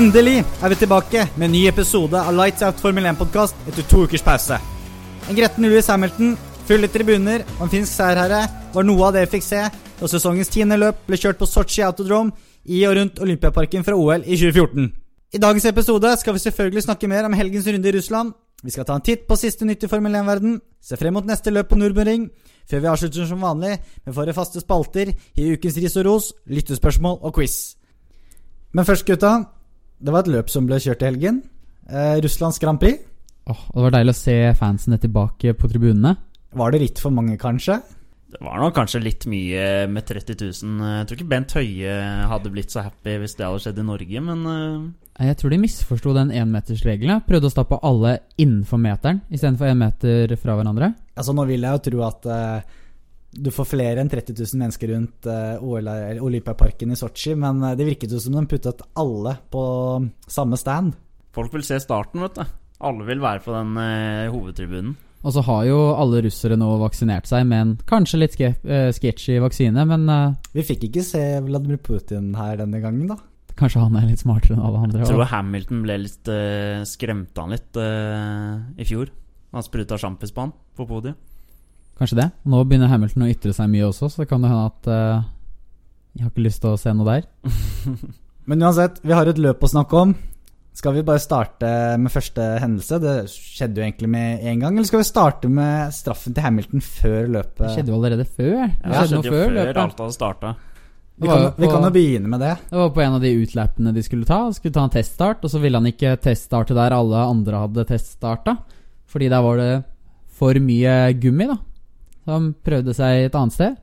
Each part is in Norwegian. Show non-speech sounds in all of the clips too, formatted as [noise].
Endelig er vi tilbake med en ny episode av Lights Out Formel 1-podkast etter to ukers pause. En gretten Louis Hamilton, fulle tribuner og en finsk seierherre var noe av det vi fikk se da sesongens tiende løp ble kjørt på Sotsji Autodrome i og rundt Olympiaparken fra OL i 2014. I dagens episode skal vi selvfølgelig snakke mer om helgens runde i Russland. Vi skal ta en titt på siste nytt i Formel 1-verden, se frem mot neste løp på Nürburgring, før vi avslutter som vanlig med våre faste spalter i ukens ris og ros, lyttespørsmål og quiz. Men først, gutta. Det var et løp som ble kjørt i helgen. Eh, Russlands Grand Prix. Åh, og Det var deilig å se fansene tilbake på tribunene. Var det ritt for mange, kanskje? Det var nok kanskje litt mye med 30 000. Jeg tror ikke Bent Høie hadde blitt så happy hvis det hadde skjedd i Norge, men uh... Jeg tror de misforsto den énmetersregelen. Prøvde å stappe alle innenfor meteren istedenfor én meter fra hverandre. Altså Nå vil jeg jo tro at uh, du får flere enn 30 000 mennesker rundt uh, Olympiaparken i Sotsji, men det virket jo som de puttet alle på samme stand. Folk vil se starten, vet du. Alle vil være på den hovedtribunen. Og så har jo alle russere nå vaksinert seg med en kanskje litt sketchy vaksine, men Vi fikk ikke se Vladimir Putin her denne gangen, da. Kanskje han er litt smartere enn alle andre. Jeg tror Hamilton ble litt uh, Skremte han litt uh, i fjor. Han spruta sjampis på han på podiet. Kanskje det. Nå begynner Hamilton å ytre seg mye også, så det kan det hende at uh, Jeg har ikke lyst til å se noe der. [laughs] Men uansett, vi har et løp å snakke om. Skal vi bare starte med første hendelse? Det skjedde jo egentlig med en gang. Eller skal vi starte med straffen til Hamilton før løpet? Det skjedde jo allerede før. Det skjedde, ja, skjedde jo før, før løpet. alt hadde starta. Vi kan, vi kan, jo begynne med det. Det var på en av de utlappene de skulle ta. Skulle ta en teststart, og så ville han ikke teststarte der alle andre hadde teststarta. Fordi der var det for mye gummi, da. Han prøvde seg et annet sted.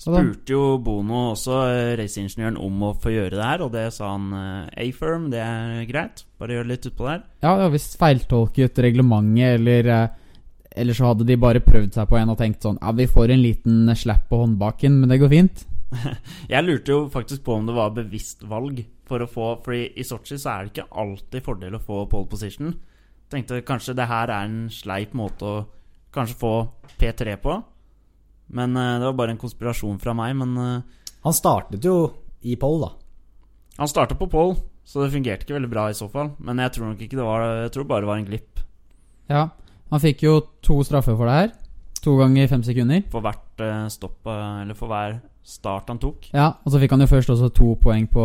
Spurte jo Bono også raceingeniøren om å få gjøre det her, og det sa han A-firm, det er greit. Bare gjør det litt utpå der. Ja, ja hvis feiltolket reglementet, eller Eller så hadde de bare prøvd seg på en og tenkt sånn Ja, vi får en liten slapp på håndbaken, men det går fint. [laughs] Jeg lurte jo faktisk på om det var bevisst valg for å få Fordi i Sotsji så er det ikke alltid fordel å få pole position. Tenkte kanskje det her er en sleip måte å kanskje få P3 på. Men uh, det var bare en konspirasjon fra meg, men uh, Han startet jo i Poll, da. Han startet på Poll, så det fungerte ikke veldig bra i så fall. Men jeg tror nok ikke det var Jeg tror bare det var en glipp. Ja, han fikk jo to straffer for det her. To ganger fem sekunder. For hvert uh, stopp, eller for hver start han tok. Ja, og så fikk han jo først også to poeng på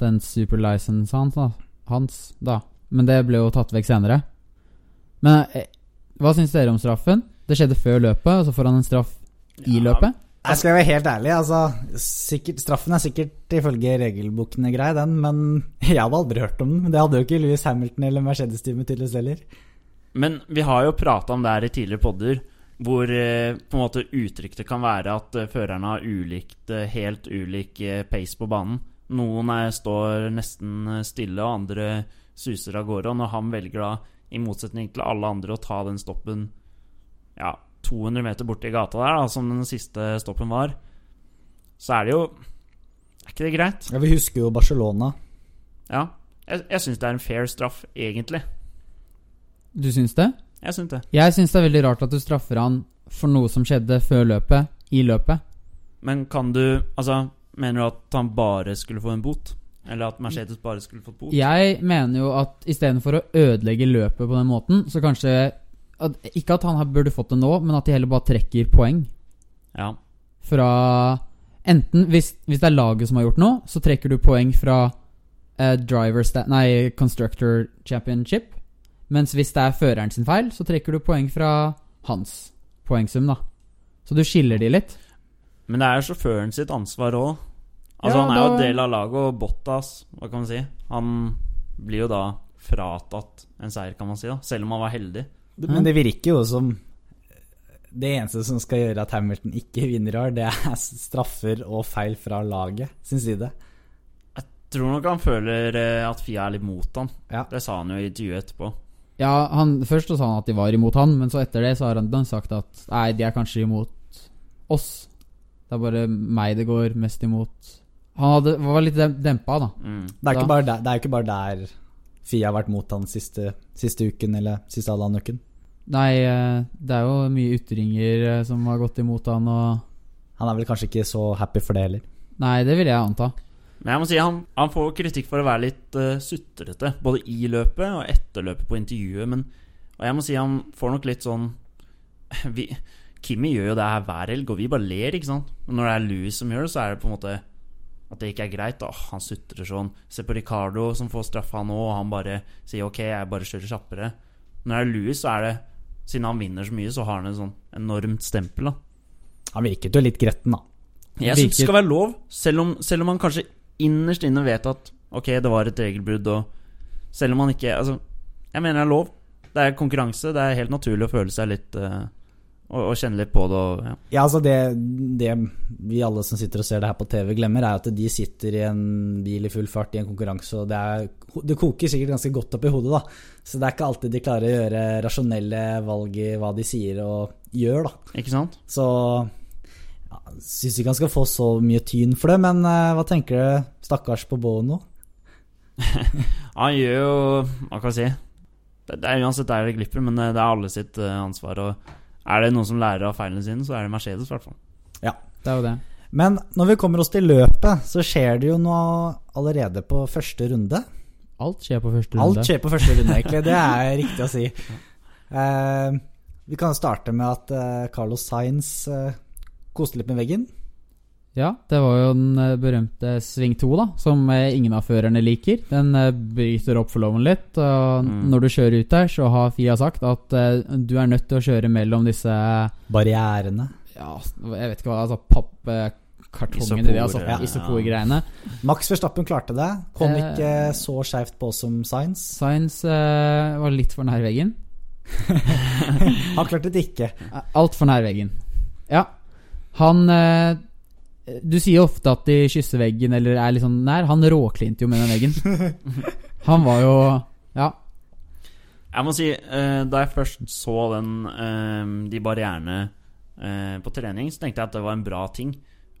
den super license hans, da. hans, da. Men det ble jo tatt vekk senere. Men eh, hva syns dere om straffen? Det skjedde før løpet, og så får han en straff i Ja. løpet. Jeg skal være helt ærlig, altså sikkert, Straffen er sikkert ifølge regelbokene grei, den, men [laughs] jeg hadde aldri hørt om den. Det hadde jo ikke Louis Hamilton eller Mercedes-teamet tydeligvis heller. Men vi har jo prata om det her i tidligere podder, hvor eh, på en måte uttrykket kan være at eh, førerne har ulikt, eh, helt ulik pace på banen. Noen er, står nesten stille, og andre suser av gårde. Og når han velger da, i motsetning til alle andre, å ta den stoppen ja, 200 meter borti gata der, da, som den siste stoppen var, så er det jo Er ikke det greit? Ja, Vi husker jo Barcelona. Ja. Jeg, jeg syns det er en fair straff, egentlig. Du syns det? Jeg syns det. Jeg syns det er veldig rart at du straffer han for noe som skjedde før løpet, i løpet. Men kan du Altså, mener du at han bare skulle få en bot? Eller at Mercedes bare skulle fått bot? Jeg mener jo at istedenfor å ødelegge løpet på den måten, så kanskje at, Ikke at han burde fått det nå, men at de heller bare trekker poeng Ja. fra Enten hvis, hvis det er laget som har gjort noe, så trekker du poeng fra eh, driver Nei, constructor championship. Mens hvis det er føreren sin feil, så trekker du poeng fra hans poengsum, da. Så du skiller de litt. Men det er jo sjåføren sitt ansvar òg. Altså, Ja, han er jo da- del av laget, og Bottas, hva kan man si Han blir jo da fratatt en seier, kan man si, da selv om han var heldig. Men det virker jo som det eneste som skal gjøre at Hamilton ikke vinner i år, det er straffer og feil fra laget sin side. Tror nok han føler eh, at Fia er litt mot han. Ja. Det sa han jo i intervjuet etterpå. Ja, han, Først så sa han at de var imot han, men så etter det så har han han sagt at nei, de er kanskje imot oss. Det er bare meg det går mest imot. Han hadde, var litt dem- dempa, da. Mm. Det er, Da- ikke bare der, det er ikke bare der Fia har vært mot han siste, siste uken, eller siste halvannen uken. Nei, eh, det er jo mye ytringer eh, som har gått imot han, og Han er vel kanskje ikke så happy for det heller. Nei, det vil jeg anta. Men jeg må si han, han får kritikk for å være litt uh, sutrete, både i løpet og etter løpet på intervjuet. Men, og jeg må si han får nok litt sånn [laughs] vi, Kimi gjør jo det her hver helg, og vi bare ler, ikke sant. Men når det er Louis som gjør det, så er det på en måte at det ikke er greit. Åh, han sutrer sånn. Se på Ricardo som får straffa nå, og han bare sier ok, jeg bare kjører kjappere. Når det er Louis, så er det Siden han vinner så mye, så har han et sånn enormt stempel, da. Han virket jo litt gretten, da. Jeg syns det skal være lov, selv om, selv om man kanskje innerst inne vet at ok, det var et regelbrudd, og selv om han ikke Altså, jeg mener det er lov. Det er konkurranse. Det er helt naturlig å føle seg litt uh, og, og, kjenne litt på det. Og, ja. ja, altså det, det, vi alle som sitter og ser det her på TV, glemmer, er at de sitter i en bil i full fart i en konkurranse, og det, er, det koker sikkert ganske godt opp i hodet, da. Så det er ikke alltid de klarer å gjøre rasjonelle valg i hva de sier og gjør, da. Ikke sant? Så ja, Syns ikke han skal få så mye tyn for det, men uh, hva tenker du? Stakkars på Bono? [laughs] han gjør jo Hva kan jeg si? Det, det er Uansett der det glipper, men det er alle sitt uh, ansvar. Og er det noen som lærer av feilene sine, så er det Mercedes, i hvert fall. Ja, det er jo det. Men når vi kommer oss til løpet, så skjer det jo noe allerede på første runde. Alt skjer på første runde. Alt skjer på første runde, egentlig. Det er riktig å si. Uh, vi kan starte med at uh, Carlos Sainz uh, koste litt med veggen. Ja, det var jo den eh, berømte sving 2, da, som eh, ingen av førerne liker. Den eh, bryter oppforloven litt. Og mm. når du kjører ut der, så har Fia sagt at du er nødt til å kjøre mellom disse Barrierene. Ja, jeg vet ikke hva altså Pappkartongene de har satt ja. Isopor-greiene. Max Verstappen klarte det. Kom ikke så skeivt på som Science. Science uh, var litt for nær veggen. [laughs] Han klarte det ikke. Altfor nær veggen. Ja. Han uh, du sier ofte at de kysser veggen eller er litt sånn nær. Han råklinte jo med den veggen. [laughs] Han var jo Ja. Jeg må si, uh, da jeg først så den, uh, de barrierene uh, på trening, så tenkte jeg at det var en bra ting.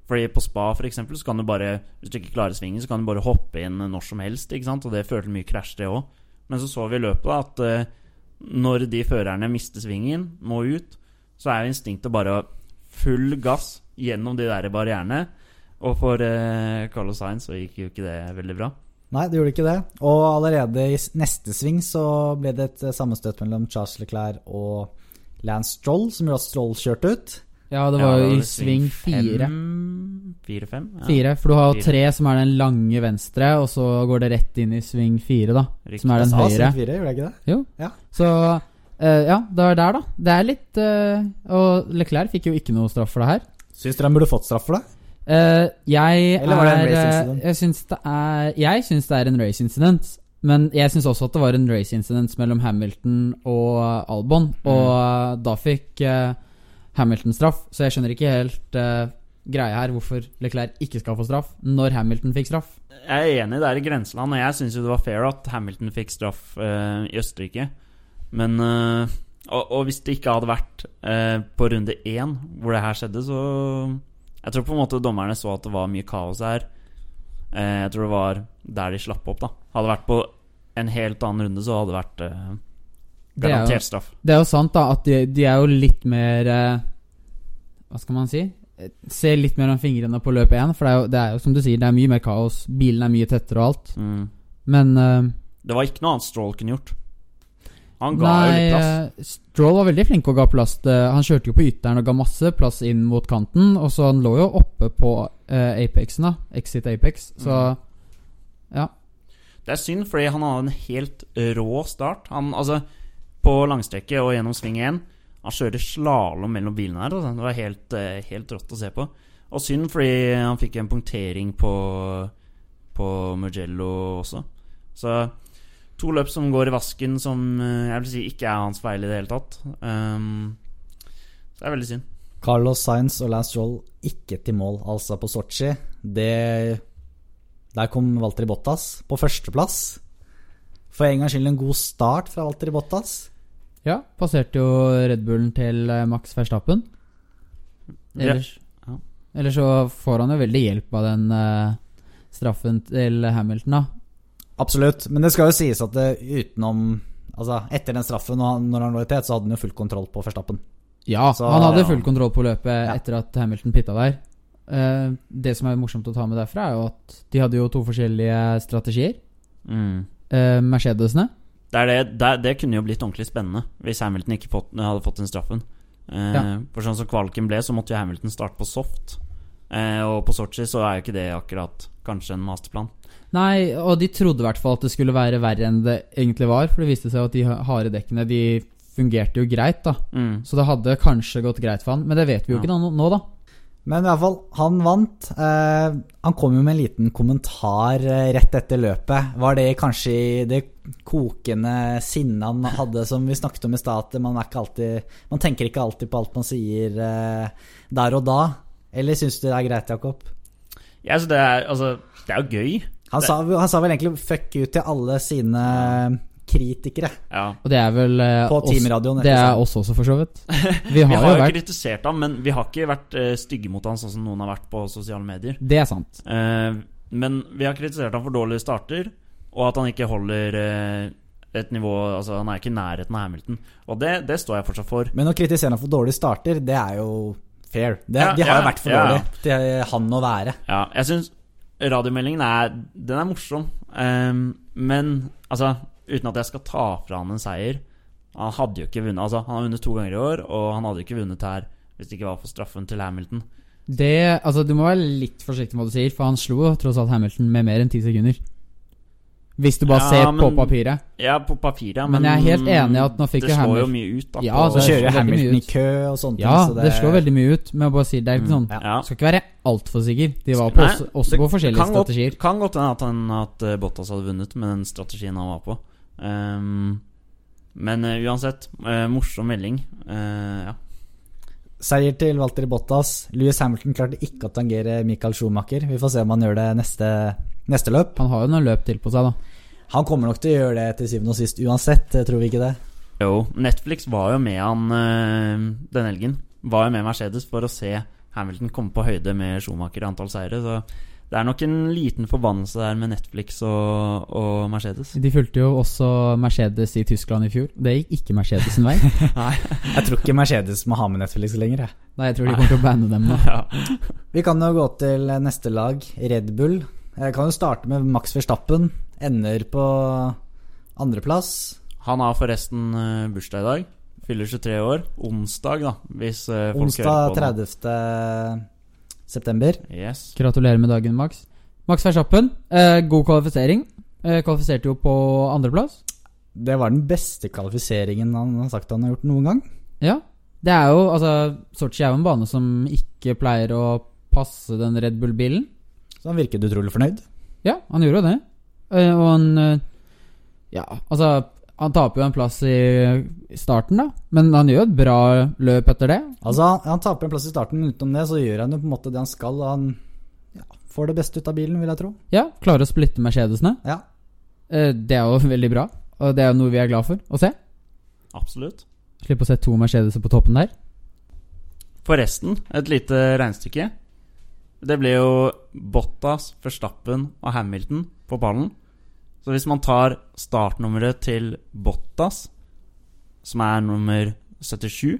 Fordi på spa for eksempel, så kan du bare Hvis du ikke klarer svingen, så kan du bare hoppe inn når som helst. Ikke sant? Og det følte mye krasj, det òg. Men så så vi i løpet at når de førerne mister svingen, må ut, så er jo instinktet bare full gass gjennom de der barrierene. Og for eh, Carlos Sainz så gikk jo ikke det veldig bra. Nei, det gjorde ikke det. Og allerede i neste sving så ble det et eh, sammenstøt mellom Charles Leclerc og Lance Stroll, som gjorde at Stroll kjørte ut. Ja, det var jo ja, i sving fire. Fire-fem? Ja. Fire, for du har jo tre som er den lange venstre, og så går det rett inn i sving fire, da. Riktig. Som er den høyre. Sving fire, gjorde jeg ikke det? Jo. Ja. Så uh, ja, det var der, da. Det er litt uh, Og Leclerc fikk jo ikke noe straff for det her. Syns dere han burde fått straff for det? Uh, jeg Eller var det en race eh, incident? Jeg syns det er Jeg syns det er en race incident. Men jeg syns også at det var en race incident mellom Hamilton og Albon. Mm. Og mm. da fikk uh, Hamilton straff, så jeg skjønner ikke helt greia her hvorfor Leclerc ikke skal få straff når Hamilton fikk straff. Jeg er enig, det er i grenseland, og jeg syns jo det var fair at Hamilton fikk straff i Østerrike. Men og, og, hvis det ikke hadde vært eh, på runde én hvor det her skjedde, så Jeg tror på en måte dommerne så at det var mye kaos her. Eh, jeg tror det var der de slapp opp, da. Hadde det vært på en helt annen runde, så hadde det vært eh, garantert straff. Det er jo sant, da, at de, de er jo litt mer eh, Hva skal man si? Ser litt mer om fingrene på løp én, for det er, jo, det er, jo, som du sier, det er mye mer kaos. Bilen er mye tettere og alt. Mm. Men eh, Det var ikke noe annet Stroll kunne gjort. Han ga Nei, jo litt plass. eh, Stroll var veldig flink og ga plass. Han kjørte jo på ytteren og ga masse plass inn mot kanten. Og så han lå jo oppe på eh, Apexen, da. Exit Apex. Så Mm. ja. Det er synd, fordi han hadde en helt rå start. Han, altså, på langstrekket og gjennom sving 1 Han kjører slalåm mellom bilene her. Altså. Det var helt, eh, helt rått å se på. Og synd fordi han fikk en punktering på, på Mugello også. Så to løp som går i vasken, som eh, jeg vil si ikke er hans feil i det hele tatt. Um, så det er veldig synd. Carlos Sainz og Lance Joll ikke til mål, altså på Sotsji. Der kom Walter Bottas på førsteplass. For en gangs skyld en god start fra Walter Bottas. ja. Passerte jo Red Bullen til eh, Max Verstappen. Ellers, Ja. ellers så får han jo veldig hjelp av den uh, straffen til Hamilton, da. Absolutt. Men det skal jo sies at det utenom Altså, etter den straffen, og når han lå i tet, så hadde han jo full kontroll på Verstappen. Ja, Så- han hadde ja. full kontroll på løpet Ja. etter at Hamilton pitta der. eh, Det som er morsomt å ta med derfra, er jo at de hadde jo to forskjellige strategier. Mm. Eh, Mercedesene. Det, er det, det, det kunne jo blitt ordentlig spennende hvis Hamilton ikke fått, hadde fått den straffen. Eh, Ja. For sånn som kvaliken ble, så måtte jo Hamilton starte på soft. Eh, og på Sotsji så er jo ikke det akkurat kanskje en masterplan. Nei, og de trodde i hvert fall at det skulle være verre enn det egentlig var. For det viste seg at de harde dekkene De fungerte jo greit, da. Mm. Så det hadde kanskje gått greit for han. Men det vet vi jo Ja. ikke nå, nå, da. Men i hvert fall, han vant. Eh, han kom jo med en liten kommentar eh, rett etter løpet. Var det kanskje i det kokende sinnet han hadde, som vi snakket om i stad, at man, er ikke alltid, man tenker ikke alltid på alt man sier eh, der og da? Eller syns du det er greit, Jakob? Ja, det er, altså, det er jo gøy. Han sa, han sa vel egentlig 'fuck you' til alle sine kritikere Ja. Og det er vel eh, på teamradioen. Det er oss også, for så vidt. [laughs] Vi Vi har, har jo vært kritisert ham, men vi har ikke vært eh, stygge mot han sånn som noen har vært på sosiale medier. Det er sant. Eh, men vi har kritisert ham for dårlige starter, og at han ikke holder eh, et nivå Altså, han er ikke i nærheten av Hamilton. Og det, det står jeg fortsatt for. Men å kritisere ham for dårlige starter, det er jo fair. Det, Ja, de har jo ja, vært for ja. dårlige til han å være. Ja, jeg syns radiomeldingen er Den er morsom. um, men altså, uten at jeg skal ta fra han en seier Han hadde jo ikke vunnet Altså, han har vunnet to ganger i år, og han hadde jo ikke vunnet her hvis det ikke var for straffen til Hamilton. Det, altså Du må være litt forsiktig med hva du sier, for han slo tross alt Hamilton med mer enn ti sekunder. Hvis du bare Ja, ser på papiret. Ja, på papiret, Men jeg er helt enig at nå fikk det slår jo mye ut. Da, Ja, altså, Så det kjører Hamilton i kø og sånne Ja, ting. så det slår veldig mye ut. Men jeg bare sier, det er ikke sånn Ja. Skal ikke være altfor sikker. De var på, Nei, også, også det på forskjellige kan godt- strategier. Kan godt hende at, at eh, Bottas hadde vunnet med den strategien han var på. Um, men uh, uansett, uh, morsom melding. Uh, ja. Seier til Walter Bottas. Louis Hamilton klarte ikke å tangere Michael Schumacher. Vi får se om han gjør det neste, neste løp. Han har jo noen løp til på seg, da. Han kommer nok til å gjøre det til syvende og sist uansett, eh, tror vi ikke det? Jo, Netflix var jo med han øh, den helgen. Var jo med Mercedes for å se Hamilton komme på høyde med Schumacher i antall seire. Så det er nok en liten forbannelse der med Netflix og, og Mercedes. De fulgte jo også Mercedes i Tyskland i fjor. Det gikk ikke Mercedes sin vei. [laughs] Nei, Jeg tror ikke Mercedes må ha med Netflix lenger. Jeg. Nei, jeg tror de kommer til å banne dem nå. [laughs] Ja. Vi kan jo gå til neste lag, Red Bull. Jeg kan jo starte med Max Verstappen. Ender på andreplass. Han har forresten øh, bursdag i dag. Fyller 23 år. Onsdag, da, hvis øh, folk Onsdag hører på nå. 30. september. Yes. Gratulerer med dagen, Max. Max Verstappen, eh, god kvalifisering. Eh, kvalifiserte jo på andreplass. Det var den beste kvalifiseringen han har sagt han har gjort noen gang. Ja. Det er jo Altså, Sotsji er jo en bane som ikke pleier å passe den Red Bull-bilen. Så han virket utrolig fornøyd. Ja, han gjorde jo det. Eh, og han eh, Ja, altså Han taper jo en plass i starten, da. Men han gjør jo et bra løp etter det. Altså, han, han taper en plass i starten, men utenom det så gjør han jo på en måte det han skal. Og han ja, får det beste ut av bilen, vil jeg tro. Ja, Klarer å splitte Mercedesene. Ja. Eh, det er jo [laughs] veldig bra. Og det er jo noe vi er glad for å se. Absolutt. Slippe å se to Mercedeser på toppen der. Forresten, et lite regnestykke. Det ble jo Bottas, Verstappen og Hamilton på pallen. Så hvis man tar startnummeret til Bottas, som er nummer 77,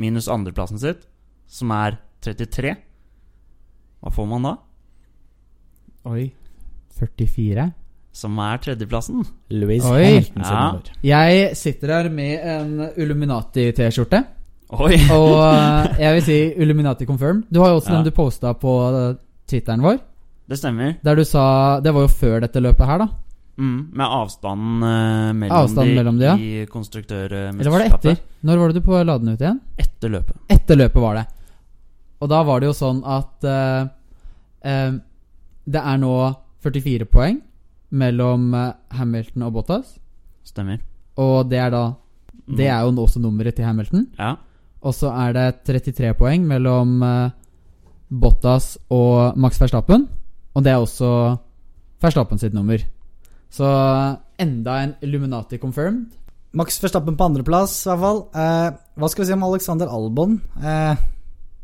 minus andreplassen sitt, som er 33, hva får man da? Oi. 44. Som er tredjeplassen. Louis Oi. Hamilton Ja. Jeg sitter her med en Illuminati-T-skjorte. Oi! [laughs] Og [laughs] eh, jeg vil si Illuminati confirm. Du har jo også Ja. den du posta på eh, Twitteren vår. Det stemmer. Der du sa Det var jo før dette løpet her, da. Mm, med avstanden uh, mellom, Avstanden de mellom de, ja. i konstruktørmesterskapet. Eller var det etter? Når var det du på la den ut igjen? Etter løpet. Etter løpet var det. Og da var det jo sånn at uh, uh, Det er nå 44 poeng mellom Hamilton og Bottas. Stemmer. Og det er da Mm. Det er jo også nummeret til Hamilton. Ja. Og så er det 33 poeng mellom eh, Bottas og Max Verstappen. Og det er også Verstappen sitt nummer. Så eh, enda en Illuminati confirmed. Max Verstappen på andreplass, i hvert fall. Eh, hva skal vi si om Alexander Albon? Eh,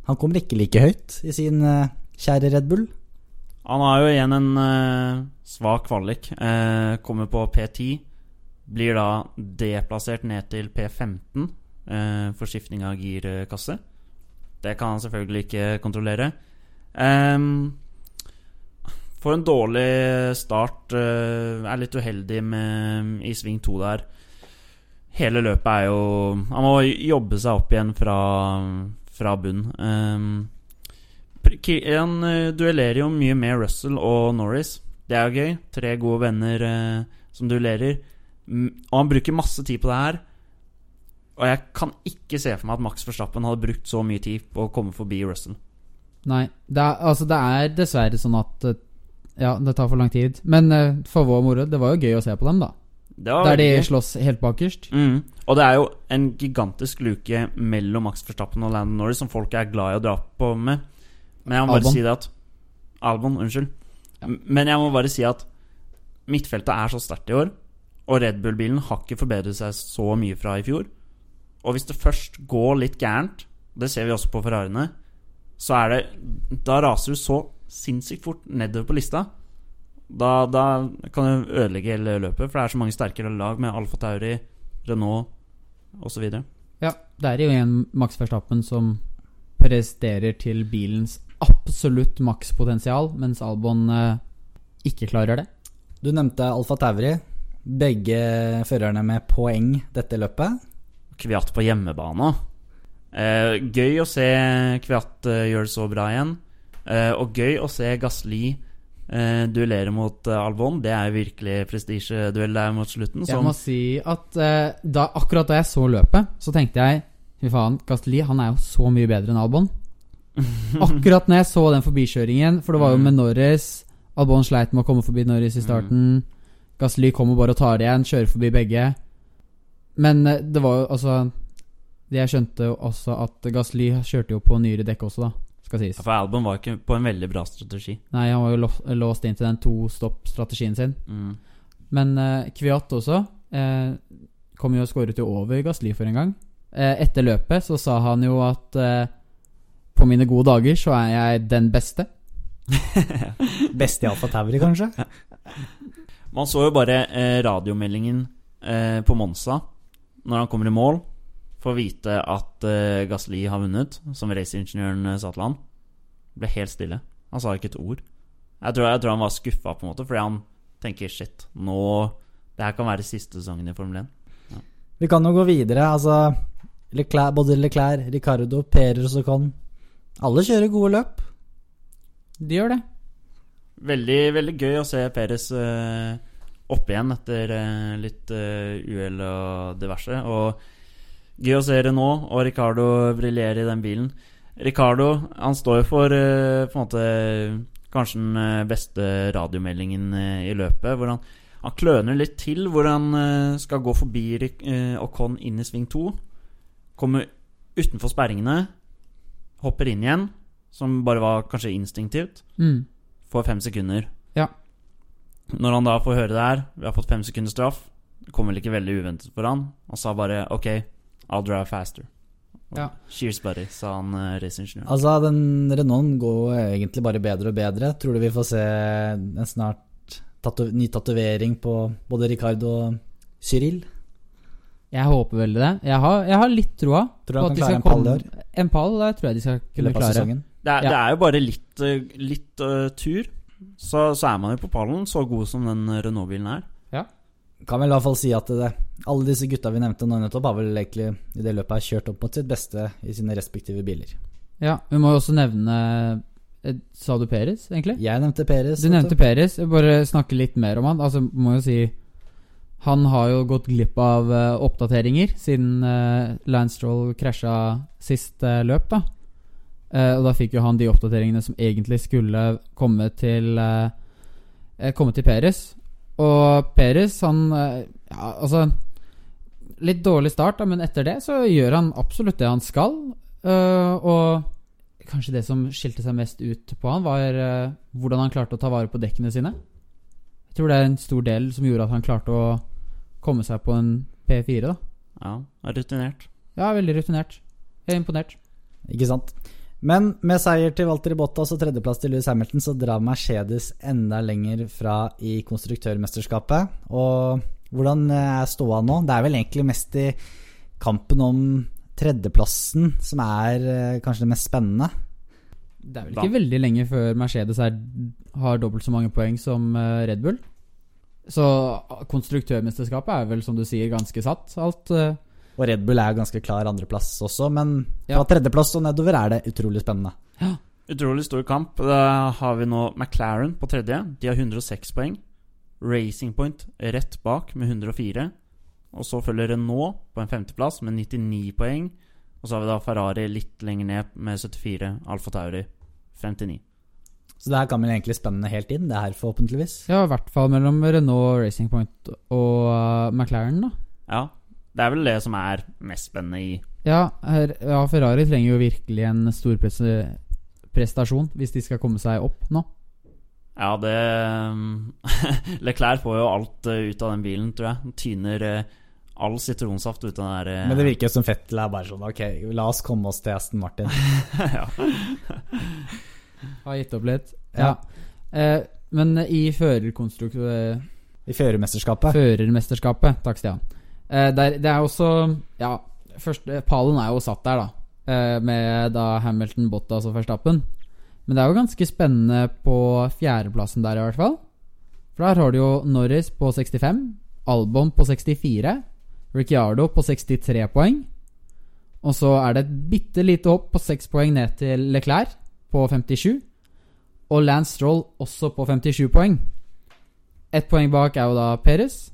han kommer ikke like høyt i sin eh, kjære Red Bull. Han har jo igjen en eh, svak kvalik. Eh, kommer på P10. Blir da deplassert ned til P15 eh, forskiftning av girkasse. Det kan han selvfølgelig ikke kontrollere. Um, får en dårlig start. Uh, er litt uheldig med, i sving to der. Hele løpet er jo Han må jobbe seg opp igjen fra, fra bunn. Um, han eh, duellerer jo mye med Russell og Norris. Det er jo gøy. Tre gode venner uh, som duellerer. Og han bruker masse tid på det her. Og jeg kan ikke se for meg at Max Verstappen hadde brukt så mye tid på å komme forbi Russell. Nei. Det er, altså, det er dessverre sånn at eh, Ja, det tar for lang tid. Men eh, for vår moro, det var jo gøy å se på dem, da. Der de gøy. slåss helt bakerst. Mm. Og det er jo en gigantisk luke mellom Max Verstappen og Landon Norris som folk er glad i å dra på med. Men jeg må bare Albon. si det at Albon, unnskyld. Ja. Men jeg må bare si at midtfeltet er så sterkt i år, og Red Bull-bilen har ikke forbedret seg så mye fra i fjor. Og hvis det først går litt gærent, det ser vi også på Ferrariene, så er det Da raser du så sinnssykt fort nedover på lista. Da, da kan du ødelegge hele løpet, for det er så mange sterkere lag med Alfa Tauri, Renault osv. Ja, det er jo en Max Verstappen som presterer til bilens absolutt makspotensial, mens Albon eh, ikke klarer det. Du nevnte Alfa Tauri. Begge førerne med poeng dette løpet. Kviat på hjemmebane. Eh, gøy å se Kviat eh, gjøre det så bra igjen. Eh, og gøy å se Gasli eh, duellere mot eh, Albon. Det er virkelig prestisjeduell der mot slutten. Jeg må si at eh, da, akkurat da jeg så løpet, så tenkte jeg Fy faen, Gasli han er jo så mye bedre enn Albon. [laughs] Akkurat når jeg så den forbikjøringen, for det var jo med Norris Albon sleit med å komme forbi Norris i starten. Gasly kommer bare og tar det igjen, kjører forbi begge. Men eh, det var jo altså Jeg skjønte jo også at Gasly kjørte jo på nyere dekk også, da. Skal sies. for Albon var ikke på en veldig bra strategi. Nei, han var jo låst inn til den to-stopp-strategien sin. Mm. Men uh, Kviat også eh, kom jo og skåret jo over Gasly for en gang. Eh, etter løpet så sa han jo at eh, på mine gode dager så er jeg den beste. [laughs] Best i Alfa Tauri, kanskje? Man så jo bare eh, radiomeldingen eh, på Monza når han kommer i mål, får vite at uh, Gasli har vunnet, som raceingeniøren eh, sa til han. Ble helt stille. Han sa ikke et ord. Jeg tror, jeg tror han var skuffa, på en måte, fordi han tenker shit, nå Det her kan være siste sesongen i Formel 1. Vi kan jo gå videre. Altså, Leclerc, både Leclerc, Ricardo, Perez og Con. Alle kjører gode løp. De gjør det. Veldig, veldig gøy å se Peres eh, opp igjen etter eh, litt eh, uhell og diverse. Og gøy å se Renault og Ricardo briljere i den bilen. Ricardo han står jo for eh, på en måte kanskje den beste radiomeldingen i løpet. Hvor han, han kløner litt til hvor han skal gå forbi Ocon inn i sving to. Kommer utenfor sperringene, hopper inn igjen, som bare var kanskje instinktivt Mm. får fem sekunder. Ja. Når han da får høre det her, vi har fått fem sekunders straff, det kom vel ikke veldig uventet for han. Han sa bare OK, I'll drive faster. Ja. Cheers, buddy, sa han uh, raceingeniøren. Altså, den Renaulten går egentlig bare bedre og bedre. Tror du vi får se en snart tato ny tatovering på både Ricardo og Cyril? Jeg håper veldig det. Jeg har, jeg har litt troa. Tror du på han kan klare en pall i år? En pall tror jeg de skal kunne klare. Det, er, Ja. det er jo bare litt, uh, litt uh, tur, så, så er man jo på pallen, så god som den Renault-bilen er. Ja. Kan vel i hvert fall si at det, alle disse gutta vi nevnte nå nettopp, har vel egentlig i det løpet her kjørt opp mot sitt beste i sine respektive biler. Ja, Vi må jo også nevne eh, Sa du Peres, egentlig? Jeg nevnte Peres. Du nevnte Peres. Bare snakke litt mer om han. Altså, må jo si Han har jo gått glipp av uh, oppdateringer siden uh, Lance Stroll krasja sist uh, løp, da. Eh, og da fikk jo han de oppdateringene som egentlig skulle komme til uh, Komme til Peres. Og Peres, han eh, Ja, altså Litt dårlig start, da, men etter det så gjør han absolutt det han skal. Eh, og kanskje det som skilte seg mest ut på han, var eh, hvordan han klarte å ta vare på dekkene sine. Jeg tror det er en stor del som gjorde at han klarte å komme seg på en P4, da. Ja, er rutinert. Ja, veldig rutinert. Jeg er imponert. Ikke sant? Men med seier til Walter Bottas og tredjeplass til Lewis Hamilton, så drar Mercedes enda lenger fra i konstruktørmesterskapet. Og hvordan er ståa nå? Det er vel egentlig mest i kampen om tredjeplassen som er eh, kanskje det mest spennende. Det er vel Da- ikke veldig lenge før Mercedes er, har dobbelt så mange poeng som eh, Red Bull. Så konstruktørmesterskapet er vel, som du sier, ganske satt. Alt eh, Og Red Bull er ganske klar andreplass også, men fra Ja. tredjeplass og nedover er det utrolig spennende. Ja. Utrolig stor kamp. Da har vi nå McLaren på tredje. De har 106 poeng. Racing Point rett bak med 104. Og så følger Renault på en femteplass med 99 poeng. Og så har vi da Ferrari litt lenger ned med 74. Alfa Tauri 59. Så det her kan vel egentlig spennende helt inn, det her forhåpentligvis. Ja, i hvert fall mellom Renault Racing Point og eh, McLaren, da. Ja, det er vel det som er mest spennende i Ja, her, ja, Ferrari trenger jo virkelig en stor pres prestasjon hvis de skal komme seg opp nå. Ja, det [laughs] Leclerc får jo alt eh, ut av den bilen, tror jeg. Tyner eh, all sitronsaft ut av den der eh, Men det virker som Fettel er bare sånn Ok, la oss komme oss til Aston Martin. [laughs] ja. Har gitt opp litt. Ja. Ja. Eh, men i førerkonstrukt... I førermesterskapet. Førermesterskapet. Takk, Stian. Eh, der, det er også Ja, første, pallen er jo satt der, da. Uh, med da Hamilton, Bottas og Verstappen. Men det er jo ganske spennende på fjerdeplassen der, i hvert fall. For der har du jo Norris på 65, Albon på 64, Ricciardo på 63 poeng. Og så er det et bitte lite hopp på 6 poeng ned til Leclerc på 57. Og Lance Stroll også på 57 poeng. Ett poeng bak er jo da Perez.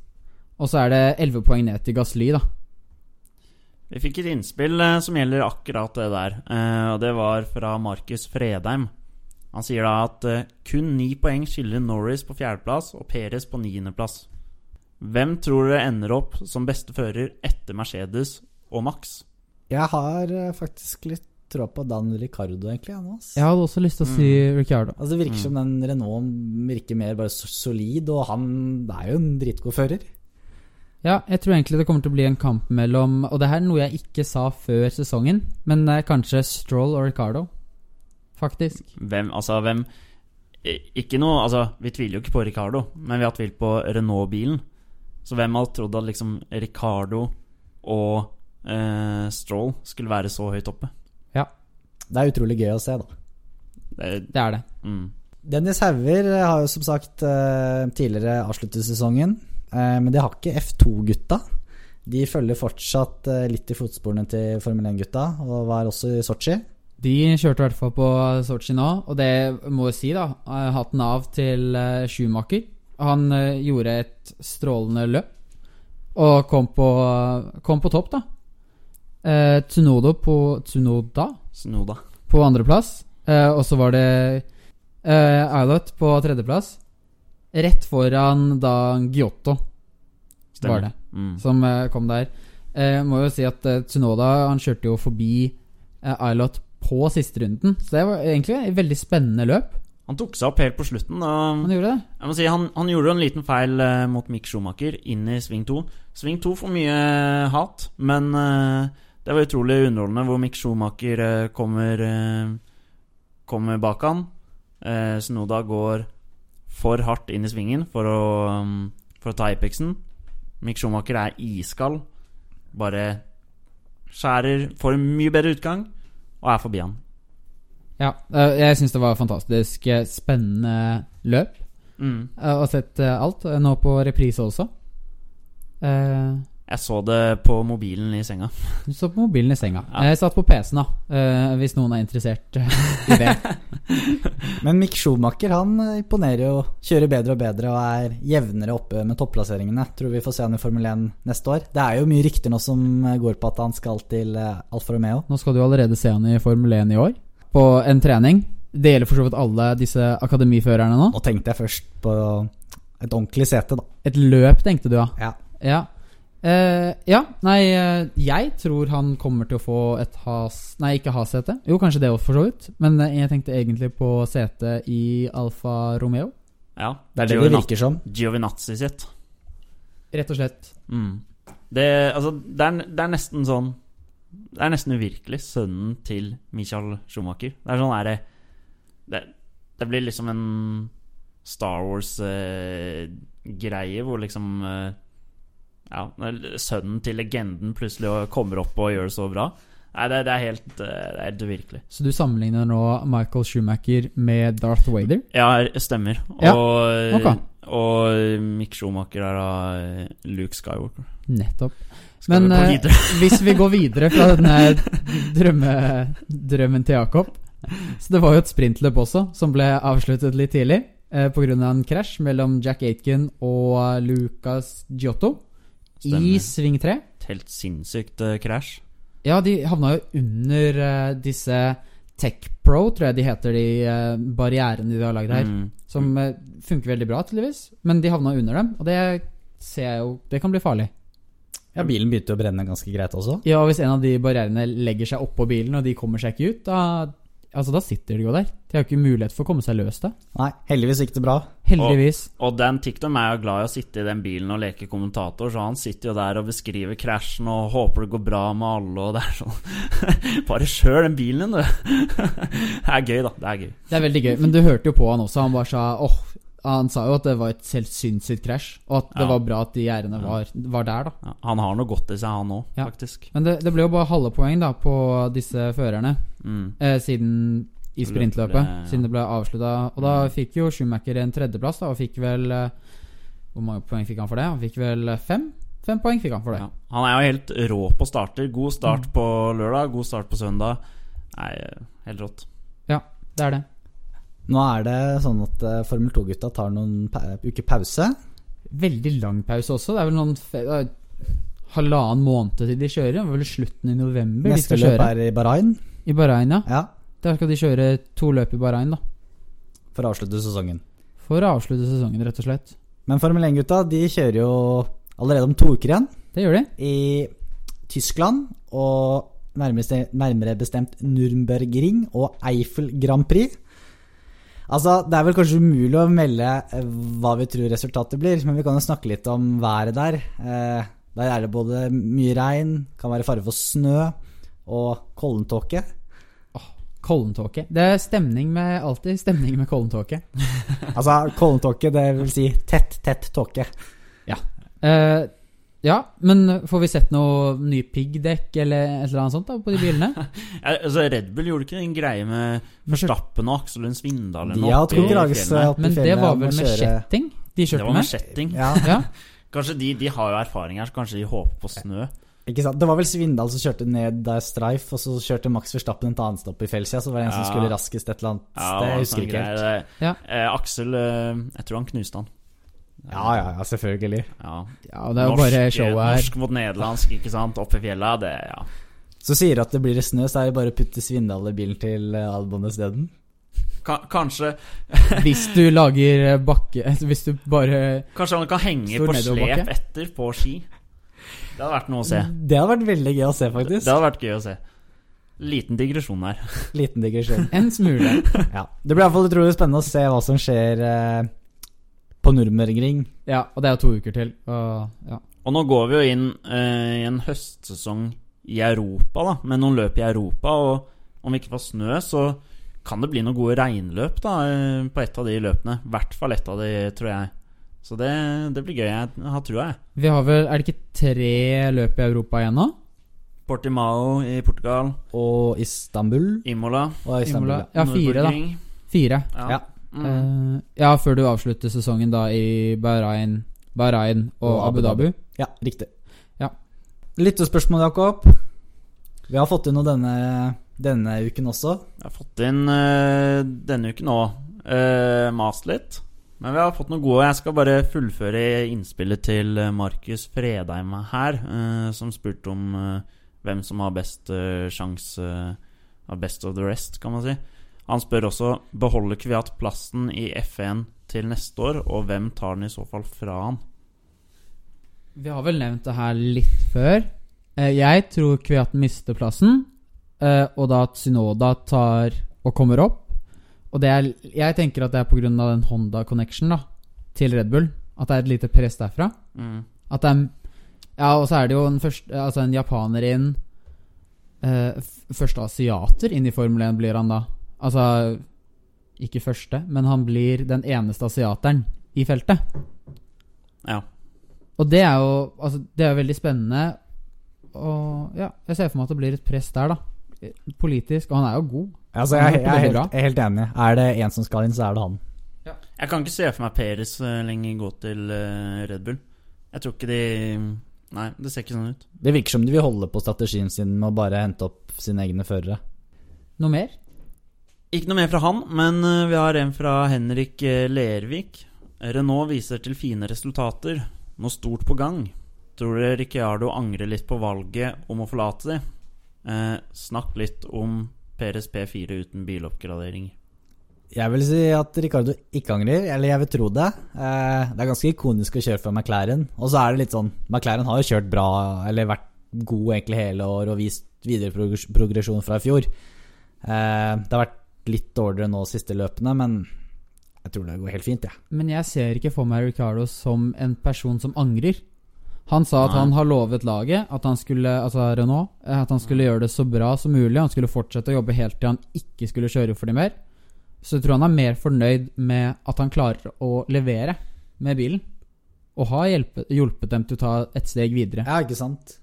Og så er det 11 poeng ned til Gasly, da. Vi fikk et innspill eh, som gjelder akkurat det der. Eh, og det var fra Markus Fredheim. Han sier da at eh, kun ni poeng skiller Norris på fjerdeplass og Perez på niendeplass. Hvem tror dere ender opp som beste fører etter Mercedes og Max? Jeg har eh, faktisk litt tro på Dan Ricardo, egentlig. Han, ass. Jeg hadde også lyst til å si Ricciardo. Altså, det virker som den Renault virker mer bare solid, og han er jo en dritgod fører. Ja, jeg tror egentlig det kommer til å bli en kamp mellom Og det her er noe jeg ikke sa før sesongen, men eh, kanskje Stroll og Ricardo. Faktisk. Hvem, altså hvem Ikke noe Altså, vi tviler jo ikke på Ricardo, men vi har tvilt på Renault-bilen. Så hvem hadde trodd at liksom Ricardo og eh, Stroll skulle være så høyt oppe? Ja. Det er utrolig gøy å se, da. Det, Det er det. mm. Dennis Hauger har jo som sagt eh, tidligere avsluttet sesongen, eh, men det har ikke F2-gutta. De følger fortsatt eh, litt i fotsporene til Formel 1-gutta, og var også i Sotsji. De kjørte i hvert fall på Sotsji nå, og det må jeg si, da. eh, Hatten av til eh, Schumacher. Han eh, gjorde et strålende løp, og kom på, kom på topp, da. Eh, Tsunoda på Tsunoda Tsunoda. på andreplass. Eh, og så var det eh, Eilert på tredjeplass. Rett foran da Giotto var det, Mm. som eh, kom der. Eh, må jo si at eh, Tsunoda han kjørte jo forbi eh, Eilert på siste runden. Så det var egentlig et veldig spennende løp. Han tok seg opp helt på slutten. Og Han gjorde det. jeg må si, han, han gjorde en liten feil eh, mot Mick Schumacher inn i sving 2. Sving 2 får mye eh, hat, men eh, det var utrolig underholdende hvor Mick Schumacher kommer, kommer bak han. Snoda går for hardt inn i svingen for å, um, for å ta Apexen. Mick Schumacher er iskald. Bare skjærer Får en mye bedre utgang og er forbi han. Ja, eh, jeg syns det var fantastisk eh, spennende løp. Mm. Eh, og sett alt. Nå på reprise også. Jeg så det på mobilen i senga. Du så på mobilen i senga. Ja. Jeg satt på PC-en, da. eh, hvis noen er interessert i det. [laughs] Men Mick Schumacher han imponerer jo, kjører bedre og bedre og er jevnere oppe med topplasseringene. Tror vi får se han i Formel 1 neste år. Det er jo mye rykter nå som går på at han skal til eh, Alfa Romeo. Nå skal du allerede se han i Formel 1 i år. På en trening. Det gjelder for så vidt alle disse akademiførerne nå. Nå tenkte jeg først på et ordentlig sete, da. Et løp, tenkte du, ja. Ja. Ja. Eh, ja, nei, eh, jeg tror han kommer til å få et has... Nei, ikke has-sete. Jo, kanskje det også, for så vidt. Men eh, jeg tenkte egentlig på sete i Alfa Romeo. Ja, Det er det det virker som. Giovinazzi sitt. Rett og slett. Mm. Det, altså, det, er, det er nesten sånn Det er nesten uvirkelig. Sønnen til Michael Schumacher. Det er sånn er det, det Det blir liksom en Star Wars-greie hvor liksom eh, Ja, sønnen til legenden plutselig kommer opp og gjør det så bra. Nei, det, det, er helt, eh, det er helt uvirkelig. Så du sammenligner nå Michael Schumacher med Darth Vader? Ja, stemmer. Ja, Og, og Mick Schumacher er da eh, Luke Skywalker. Nettopp. Skal Men vi eh, videre? [laughs] hvis vi går videre fra denne drømme, drømmen til Jakob Så det var jo et sprintløp også, som ble avsluttet litt tidlig. Eh, på grunn av en krasj mellom Jack Aitken og Lucas Giotto i sving 3. Et helt sinnssykt eh, krasj. Ja, de havna jo under eh, disse Tech Pro, tror jeg de heter, de eh, barrierene de har lagd her. Mm. Som eh, funker veldig bra, tydeligvis. Men de havna under dem, og det ser jeg jo Det kan bli farlig. Ja, bilen begynte å brenne ganske greit også. Ja, og hvis en av de barrierene legger seg oppå bilen, og de kommer seg ikke ut, da, altså, da sitter de jo der. De har jo ikke mulighet for å komme seg løs da. Nei, heldigvis gikk det bra. Heldigvis. Og Dan Tickton er jo glad i å sitte i den bilen og leke kommentator, så han sitter jo der og beskriver krasjen og håper det går bra med alle, og det er sånn [laughs] Bare kjør den bilen din, du. [laughs] Det er gøy, da. Det er gøy. Det er veldig gøy. Men du hørte jo på han også. Han bare sa åh Han sa jo at det var et helt sinnssykt krasj, og at det Ja. var bra at de gjerdene var, var der, da. Ja, han har noe godt i seg, han òg, Ja. faktisk. Men det, det ble jo bare halve poeng da på disse førerne, Mm. eh, siden i sprintløpet. Løpet ble- ja. Siden det ble avslutta. Og da fikk jo Schumacher en tredjeplass, da, og fikk vel eh, Hvor mange poeng fikk han for det? Han fikk vel eh, fem? Fem poeng fikk han for det. Ja. Han er jo helt rå på starter. God start på lørdag, god start på søndag. Nei, helt rått. Ja, det er det. Nå er det sånn at eh, Formel 2-gutta tar noen pa uker pause. Veldig lang pause også. Det er vel noen fe- halvannen måned til de kjører. Det var vel slutten i november de Neste skal løp kjøre. er i Bahrain. I Bahrain, ja. Der skal de kjøre to løp i Bahrain, da. for å avslutte sesongen. For å avslutte sesongen, rett og slett. Men Formel 1-gutta de kjører jo allerede om to uker igjen. Det gjør de. I Tyskland og nærmere, nærmere bestemt Nürnbergring og Eiffel Grand Prix. Altså, Det er vel kanskje umulig å melde eh, hva vi tror resultatet blir, men vi kan jo snakke litt om været der. Eh, der er det både mye regn, kan være fare for snø og kollentåke. Kollentåke. Det er stemning med alltid stemning med kollentåke. [laughs] Altså, kollentåke, det vil si tett, tett tåke. Eh, ja, men får vi sett noe nye piggdekk eller et eller annet sånt da på de bilene? [laughs] Ja, altså, Red Bull gjorde ikke en greie med Verstappen og Aksel Lund Svindal eller De noe har fjellene. oppe i Men det var vel med kjetting de Det var med med? kjetting. Ja, Ja. Kanskje de, de har jo erfaring her, så kanskje de håper på snø. Ikke sant? Det var vel Svindal som kjørte ned der Streif, og så kjørte Max Verstappen et annet stopp i Felsia, så var det en som Ja. skulle raskest et eller annet Ja, sted. Jeg husker ikke helt. Ja. Eh, Aksel eh, Jeg tror han knuste han. Ja, ja, ja, selvfølgelig. Ja. det er jo bare showet her. Norsk mot nederlandsk, ikke sant? Oppe i fjella. Det, ja. Så sier du at det blir snø, så er det bare å putte Svindal i bilen til eh, Albon isteden. Ka- Kanskje, [laughs] Hvis du lager eh, bakke [laughs] Hvis du bare kanskje han kan henge på slep etter på ski. Det hadde vært noe å se. Det hadde vært veldig gøy å se, faktisk. Det hadde vært gøy å se. Liten digresjon her. [laughs] Liten digresjon. [laughs] En smule. Ja. Det blir iallfall utrolig spennende å se hva som skjer eh, på Nürnbergring. Ja, og det er jo to uker til. Og, ja. Og nå går vi jo inn eh, i en høstsesong i Europa, da, med noen løp i Europa. Og om vi ikke får snø, så kan det bli noen gode regnløp da, eh, på et av de løpene. I hvert fall ett av de, tror jeg. Så det, det blir gøy. Jeg har trua, jeg. Vi har vel Er det ikke tre løp i Europa igjen nå? Portimao i Portugal. Og Istanbul Imola. og Istanbul. Imola. ja. Fire, da. Fire. Ja. Ja. Mm. Eh, ja, før du avslutter sesongen da i Bahrain, Bahrain og, Og Abu Abu Dhabi. Ja, riktig. Ja. Lyttespørsmål, Jakob. Vi har fått inn noe denne, denne uken også. Jeg har fått inn uh, denne uken òg. Uh, mast litt. Men vi har fått noe gode. Jeg skal bare fullføre innspillet til eh, Markus Fredheim her, eh, som spurte om eh, hvem som har best uh, sjanse av best of the rest, kan man si. Han spør også beholder Kviat plassen i F1 til neste år, og hvem tar den i så fall fra han? Vi har vel nevnt det her litt før. Jeg tror Kviat mister plassen, og da at Synoda tar og kommer opp. Og det er, jeg tenker at det er pga. den Honda connection da, til Red Bull. At det er et lite press derfra. Mm. At det er Ja, og så er det jo en, første, altså en japaner inn eh, Første asiater inn i Formel 1 blir han da. Altså Ikke første, men han blir den eneste asiateren i feltet. Ja. Og det er jo altså, Det er veldig spennende. og ja, jeg ser for meg at det blir et press der, da. Politisk. Og han er jo god. Altså, jeg, jeg, er helt, jeg er helt enig. Er det én som skal inn, så er det han. Jeg kan ikke se for meg Peres uh, lenger gå til uh, Red Bull. Jeg tror ikke de Nei, det ser ikke sånn ut. Det virker som de vil holde på strategien sin med å bare hente opp sine egne førere. Noe mer? Ikke noe mer fra han, men uh, vi har en fra Henrik Lervik. Renault viser til fine resultater. Noe stort på gang. Tror dere Ricciardo angrer litt på valget om å forlate de? Eh, snakk litt om Peres P4 uten biloppgradering. Jeg vil si at Ricardo ikke angrer, eller jeg vil tro det. Eh, det er ganske ikonisk å kjøre for McLaren. Og så er det litt sånn McLaren har jo kjørt bra, eller vært god egentlig hele år og vist videre progresjon fra i fjor. Eh, det har vært litt dårligere nå siste løpene, men jeg tror det går helt fint, jeg. Ja. Men jeg ser ikke for meg Ricardo som en person som angrer. Han sa at Nei. han har lovet laget at han skulle altså Renault, eh, at han skulle gjøre det så bra som mulig. Han skulle fortsette å jobbe helt til han ikke skulle kjøre for dem mer. Så jeg tror han er mer fornøyd med at han klarer å levere med bilen. Og har hjulpet, hjulpet dem til å ta et steg videre. Ja, ikke sant?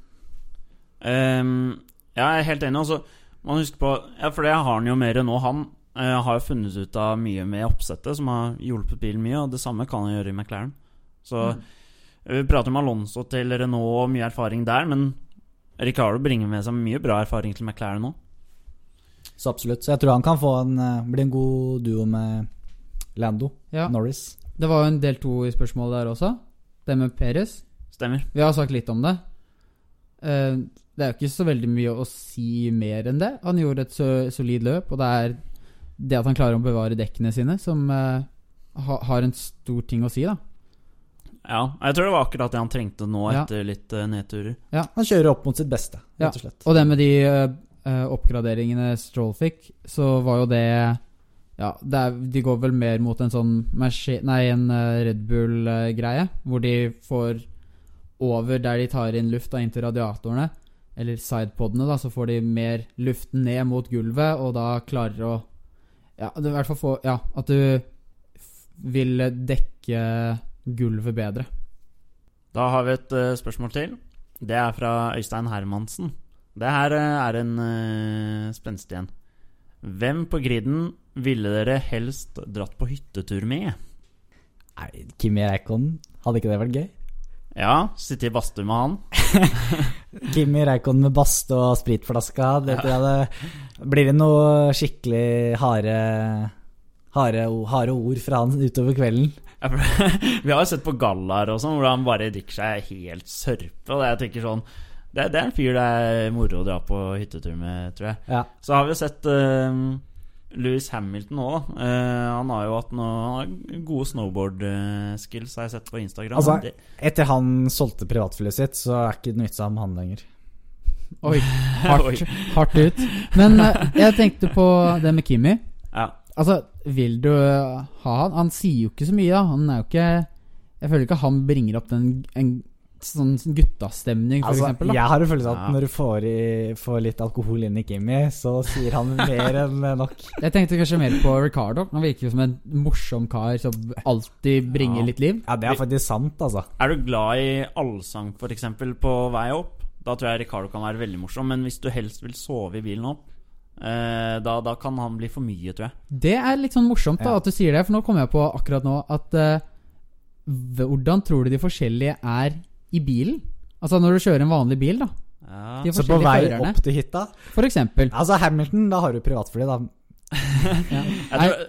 Um, jeg er helt enig. Altså, man husker på Ja, for det har han jo mer enn nå. Han uh, har jo funnet ut av mye med oppsettet, som har hjulpet bilen mye. Og det samme kan han gjøre i McLaren. Så mm. Vi prater om Alonso til Renault og mye erfaring der, men Ricardo bringer med seg mye bra erfaring til McLaren nå. Så absolutt. Så jeg tror han kan få en, eh, bli en god duo med Lando ja. Norris. Det var jo en del to i spørsmålet der også. Det med Perez. Stemmer. Vi har sagt litt om det. Eh, det er jo ikke så veldig mye å si mer enn det. Han gjorde et solid løp, og det er det at han klarer å bevare dekkene sine, som eh, har en stor ting å si, da. Ja, jeg tror det var akkurat det han trengte nå etter litt uh, nedturer. Ja, Han kjører opp mot sitt beste, rett og slett. Ja. Og det med de uh, oppgraderingene Stroll fikk, så var jo det Ja, det er, de går vel mer mot en sånn Nei, en uh, Red Bull-greie, hvor de får over der de tar inn luft inn til radiatorene, eller sidepodene, da, så får de mer luft ned mot gulvet, og da klarer å Ja, i hvert fall få Ja, at du vil dekke gulvet bedre. Da har vi et uh, spørsmål til. Det er fra Øystein Hermansen. Det her uh, er en uh, spenstig en. Hvem på griden ville dere helst dratt på hyttetur med? Nei, Kimi Reikon. Hadde ikke det vært gøy? Ja, sitte i badstue med han. [laughs] Kimi Reikon med badstue og spritflaska. Det, det blir det noe skikkelig harde, harde, harde ord fra han utover kvelden. [laughs] Vi har jo sett på gallaer og sånn, hvor han bare drikker seg helt sørpe. Og jeg tenker sånn det, det, er en fyr det er moro å dra på hyttetur med, tror jeg. Ja. Så har vi jo sett uh, Louis Hamilton òg. Uh, han har jo hatt noen gode snowboard-skills, har jeg sett på Instagram. Altså, etter han solgte privatflyet sitt, så er ikke det noe vits med han lenger. Oi. [laughs] Hardt, hardt ut. Men uh, jeg tenkte på det med Kimi. Ja. Altså, vil du ha han? Han sier jo ikke så mye, da. Han er jo ikke Jeg føler ikke han bringer opp den en sånn guttastemning, for altså, eksempel, da. Jeg har en følelse av at når du får, i, får, litt alkohol inn i Kimmy, så sier han mer enn nok. [laughs] Jeg tenkte kanskje mer på Ricardo. Han virker jo som en morsom kar som alltid bringer ja. litt liv. Ja, det er faktisk sant, altså. Er du glad i allsang, f.eks., på vei opp? Da tror jeg Ricardo kan være veldig morsom. Men hvis du helst vil sove i bilen opp, da, da, kan han bli for mye, tror jeg. Det er litt sånn morsomt da ja. at du sier det, for nå kommer jeg på akkurat nå at uh, Hvordan tror du de forskjellige er i bilen? Altså når du kjører en vanlig bil, da. Ja. Så på vei førerne. opp til hytta? For eksempel. Altså Hamilton, da har du privatfly, da. [laughs] ja. tror,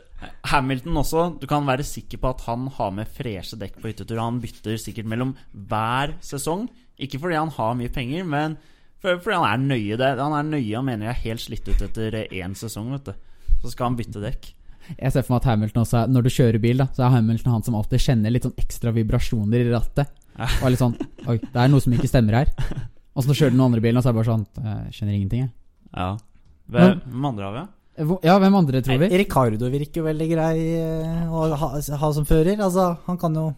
Hamilton også, du kan være sikker på at han har med freshe dekk på hyttetur. Han bytter sikkert mellom hver sesong. Ikke fordi han har mye penger, men fordi han er nøye. Det. Han er nøye og mener jeg er helt slitt ut etter én sesong. vet du Så skal han bytte dekk. Jeg ser for meg at Hamilton også Når du kjører bil, da så er Hamilton han som alltid kjenner litt sånn ekstra vibrasjoner i rattet. Og er litt sånn [laughs] Oi, det er noe som ikke stemmer her. Og så kjører du den andre bilen, og så er det bare sånn Jeg skjønner ingenting, jeg. Ja. Hvem, hvem andre har vi? Ja, hvem andre tror vi? Ricardo virker veldig grei eh, å ha, ha som fører. Altså, han kan jo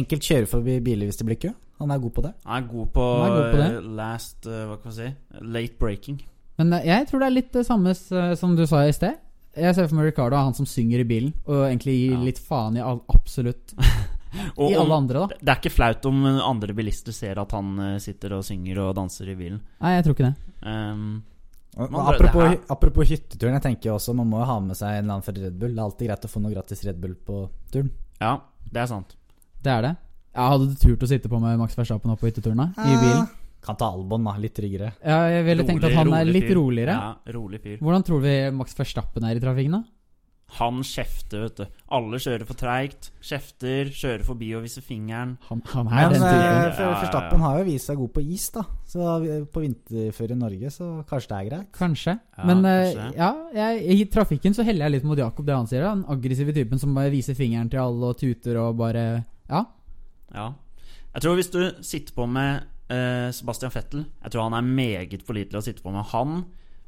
enkelt kjøre forbi biler hvis det blir kø. Han er god på det. Han er god på, er god på uh, last uh, Hva kan man si? Late breaking. Men uh, jeg tror det er litt det samme som du sa i sted. Jeg ser for meg Ricardo han som synger i bilen, og egentlig gir ja. litt faen i all, absolutt [laughs] Og I alle andre, da. Det er ikke flaut om andre bilister ser at han eh, sitter og synger og danser i bilen. Nei, jeg tror ikke det. Um, Og, Man og apropos, det apropos hytteturen, jeg tenker også man må jo ha med seg en eller annen for Red Bull. Det er alltid greit å få noe gratis Red Bull på turen. ja, det er sant. Det er det. Jeg hadde du turt å sitte på med Max Verstappen opp på hytteturen, da? I bilen? Kan ta Albon, da. Litt tryggere. Ja, jeg ville tenkt at han er rolig litt fyr. roligere. Ja, rolig fyr. Hvordan tror vi Max Verstappen er i trafikken, da? Han kjefter, vet du. Alle kjører for treigt. Kjefter, kjører forbi og viser fingeren. Han, han er Men den eh, typen. Ja, ja, ja. Verstappen har jo vist seg god på is, da. Så på vinterføre i Norge, så kanskje det er greit. Kanskje. Ja, Men eh, kanskje. ja, jeg, i trafikken så heller jeg litt mot Jakob, det han sier. da. Den aggressive typen som bare viser fingeren til alle og tuter og bare Ja. Ja. Jeg tror hvis du sitter på med uh, Sebastian Fettel Jeg tror han er meget pålitelig å sitte på med. Han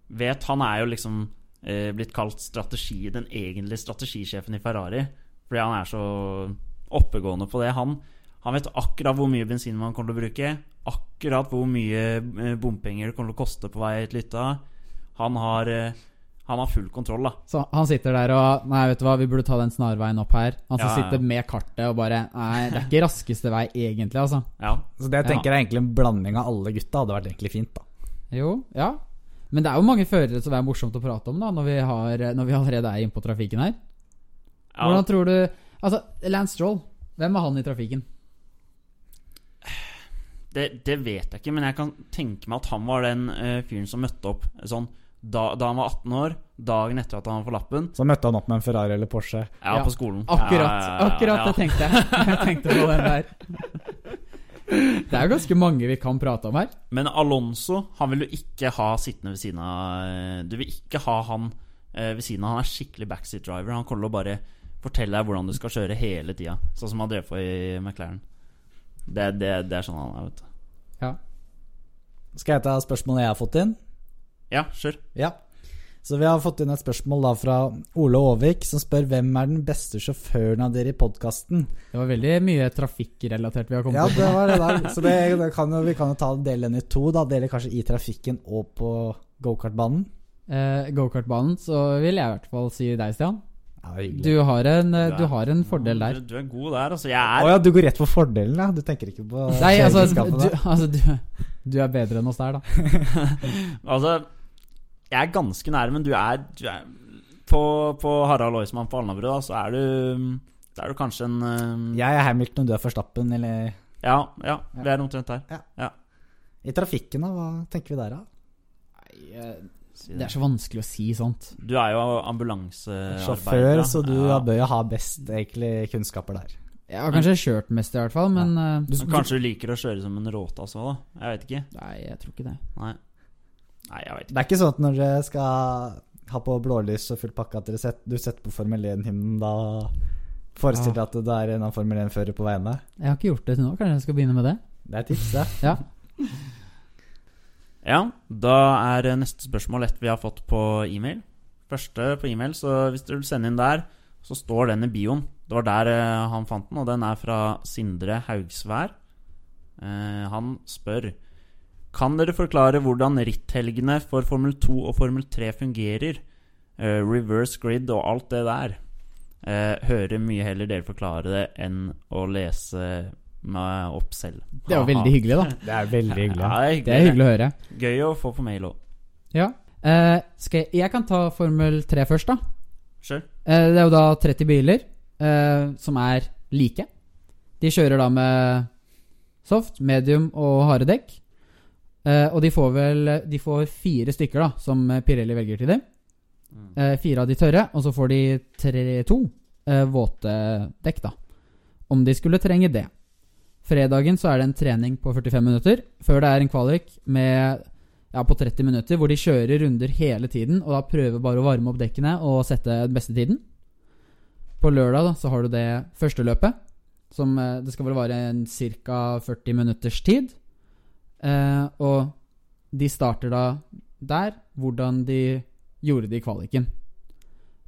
vet Han er jo liksom uh, blitt kalt strategi den egentlige strategisjefen i Ferrari. Fordi han er så oppegående på det. Han, han vet akkurat hvor mye bensin man kommer til å bruke. Akkurat hvor mye eh, bompenger det kommer til å koste på vei til hytta. Han har eh, han har full kontroll, da. Så han sitter der og Nei, vet du hva, vi burde ta den snarveien opp her. Han som Ja, ja. sitter med kartet og bare Nei, det er ikke raskeste vei, egentlig, altså. Ja. Så det jeg tenker er egentlig en blanding av alle gutta hadde vært egentlig fint, da. Jo, ja. Men det er jo mange førere som er morsomt å prate om, da, når vi, har, når vi allerede er inne på trafikken her. ja. Hvordan tror du Altså, Lance Stroll, hvem er han i trafikken? Det, det vet jeg ikke, men jeg kan tenke meg at han var den uh, fyren som møtte opp sånn da, da han var 18 år, dagen etter at han var på lappen. Så møtte han opp med en Ferrari eller Porsche. Ja, Ja, på skolen. Akkurat. Ja, ja, akkurat det tenkte jeg. [laughs] Jeg tenkte på den der. Det er ganske mange vi kan prate om her. Men Alonso han vil du ikke ha sittende ved siden av eh, Du vil ikke ha han eh, ved siden av. Han er skikkelig backseat driver. Han kommer til å bare fortelle deg hvordan du skal kjøre hele tida. Sånn som han drev på i McLaren. Det, det, det er sånn han er, vet du. Ja. Skal jeg ta spørsmålet jeg har fått inn? Ja, sure. Ja. Så vi har fått inn et spørsmål da fra Ole Aavik, som spør hvem er den beste sjåføren av dere i podkasten. Det var veldig mye trafikkrelatert vi har kommet Ja, opp det var det der. Så det, det kan jo, vi kan jo ta dele den i to. da Dele kanskje i trafikken og på gokartbanen. Eh, Gokartbanen, så vil jeg i hvert fall si deg, Stian. Ja. Du har en, eh, Du du er- har en fordel der. Du, du er god der, altså. Jeg Å Oh, ja, du går rett for fordelen, ja? Du tenker ikke på Nei, altså, du, altså du, du er bedre enn oss der, da. [laughs] Altså, jeg er ganske nær, men du er, du er På, på Harald Oismann på Alnabru, da, så er du Så er du kanskje en eh, Jeg er Hamilton, og du er Forstappen, eller Ja, ja, vi er omtrent der. I trafikken, da? Hva tenker vi der, da? Si Det er så vanskelig å si sånt. Du er jo ambulansearbeider. Sjåfør, så du ja. bør jo ha best egentlig kunnskaper der. Jeg har kanskje kjørt mest, i hvert fall, men eh, Men Kanskje du liker å kjøre som en råte også, da. Jeg vet ikke. Nei, jeg tror ikke det. Nei, Nei jeg vet Det er ikke sånn at når dere skal ha på blålys og full pakke, at dere set, du setter på Formel 1-hymnen, da forestiller ja. at det er en av Formel 1-fører på veiene? Jeg har ikke gjort det til nå. Kanskje jeg skal begynne med det? Det er tipset. tips, det. Ja. [laughs] Ja, da er neste spørsmål et vi har fått på e-mail. Første på e-mail, så hvis du vil sende inn der, så står den i bioen. Det var der eh, han fant den, og den er fra Sindre Haugsvær. Eh, han spør Kan dere forklare hvordan ritthelgene for Formel 2 og Formel 3 fungerer? Eh, reverse grid og alt det der. Eh, hører mye heller dere forklare det enn å lese meg opp selv. Det jo veldig hyggelig, da. Det er veldig [laughs] hyggelig. Ja, det er hyggelig. Det er hyggelig å høre. Gøy å få på mail òg. Ja. Eh, skal jeg, jeg kan ta Formel 3 først, da. Sure. Eh, det er jo da 30 biler eh, som er like. De kjører da med soft, medium og harde dekk. Eh, og de får vel De får fire stykker, da, som Pirelli velger til dem. Eh, fire av de tørre, og så får de tre, to eh, våte dekk, da. Om de skulle trenge det. Fredagen så er det en trening på 45 minutter, før det er en kvalik med ja, på 30 minutter, hvor de kjører runder hele tiden, og da prøver bare å varme opp dekkene og sette den beste tiden. På lørdag da, så har du det første løpet, som eh, det skal vel vare en ca. 40 minutters tid. Eh, og de starter da der, hvordan de gjorde det i kvaliken.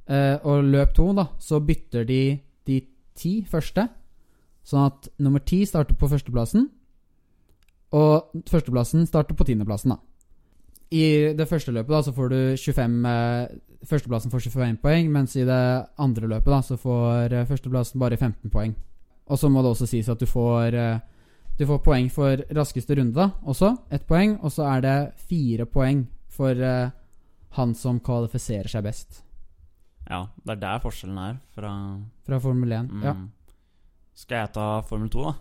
Eh, og løp to, da, så bytter de de ti første, sånn at nummer ti starter på førsteplassen, og førsteplassen starter på tiendeplassen, da. I det første løpet da, så får du 25 eh, Førsteplassen får 25 poeng, mens i det andre løpet da, så får eh, førsteplassen bare 15 poeng. Og så må det også sies at du får eh, Du får poeng for raskeste runde da, også. Ett poeng. Og så er det fire poeng for eh, han som kvalifiserer seg best Ja, det er der forskjellen er fra fra Formel 1. mm. Ja, Skal jeg ta Formel 2, da?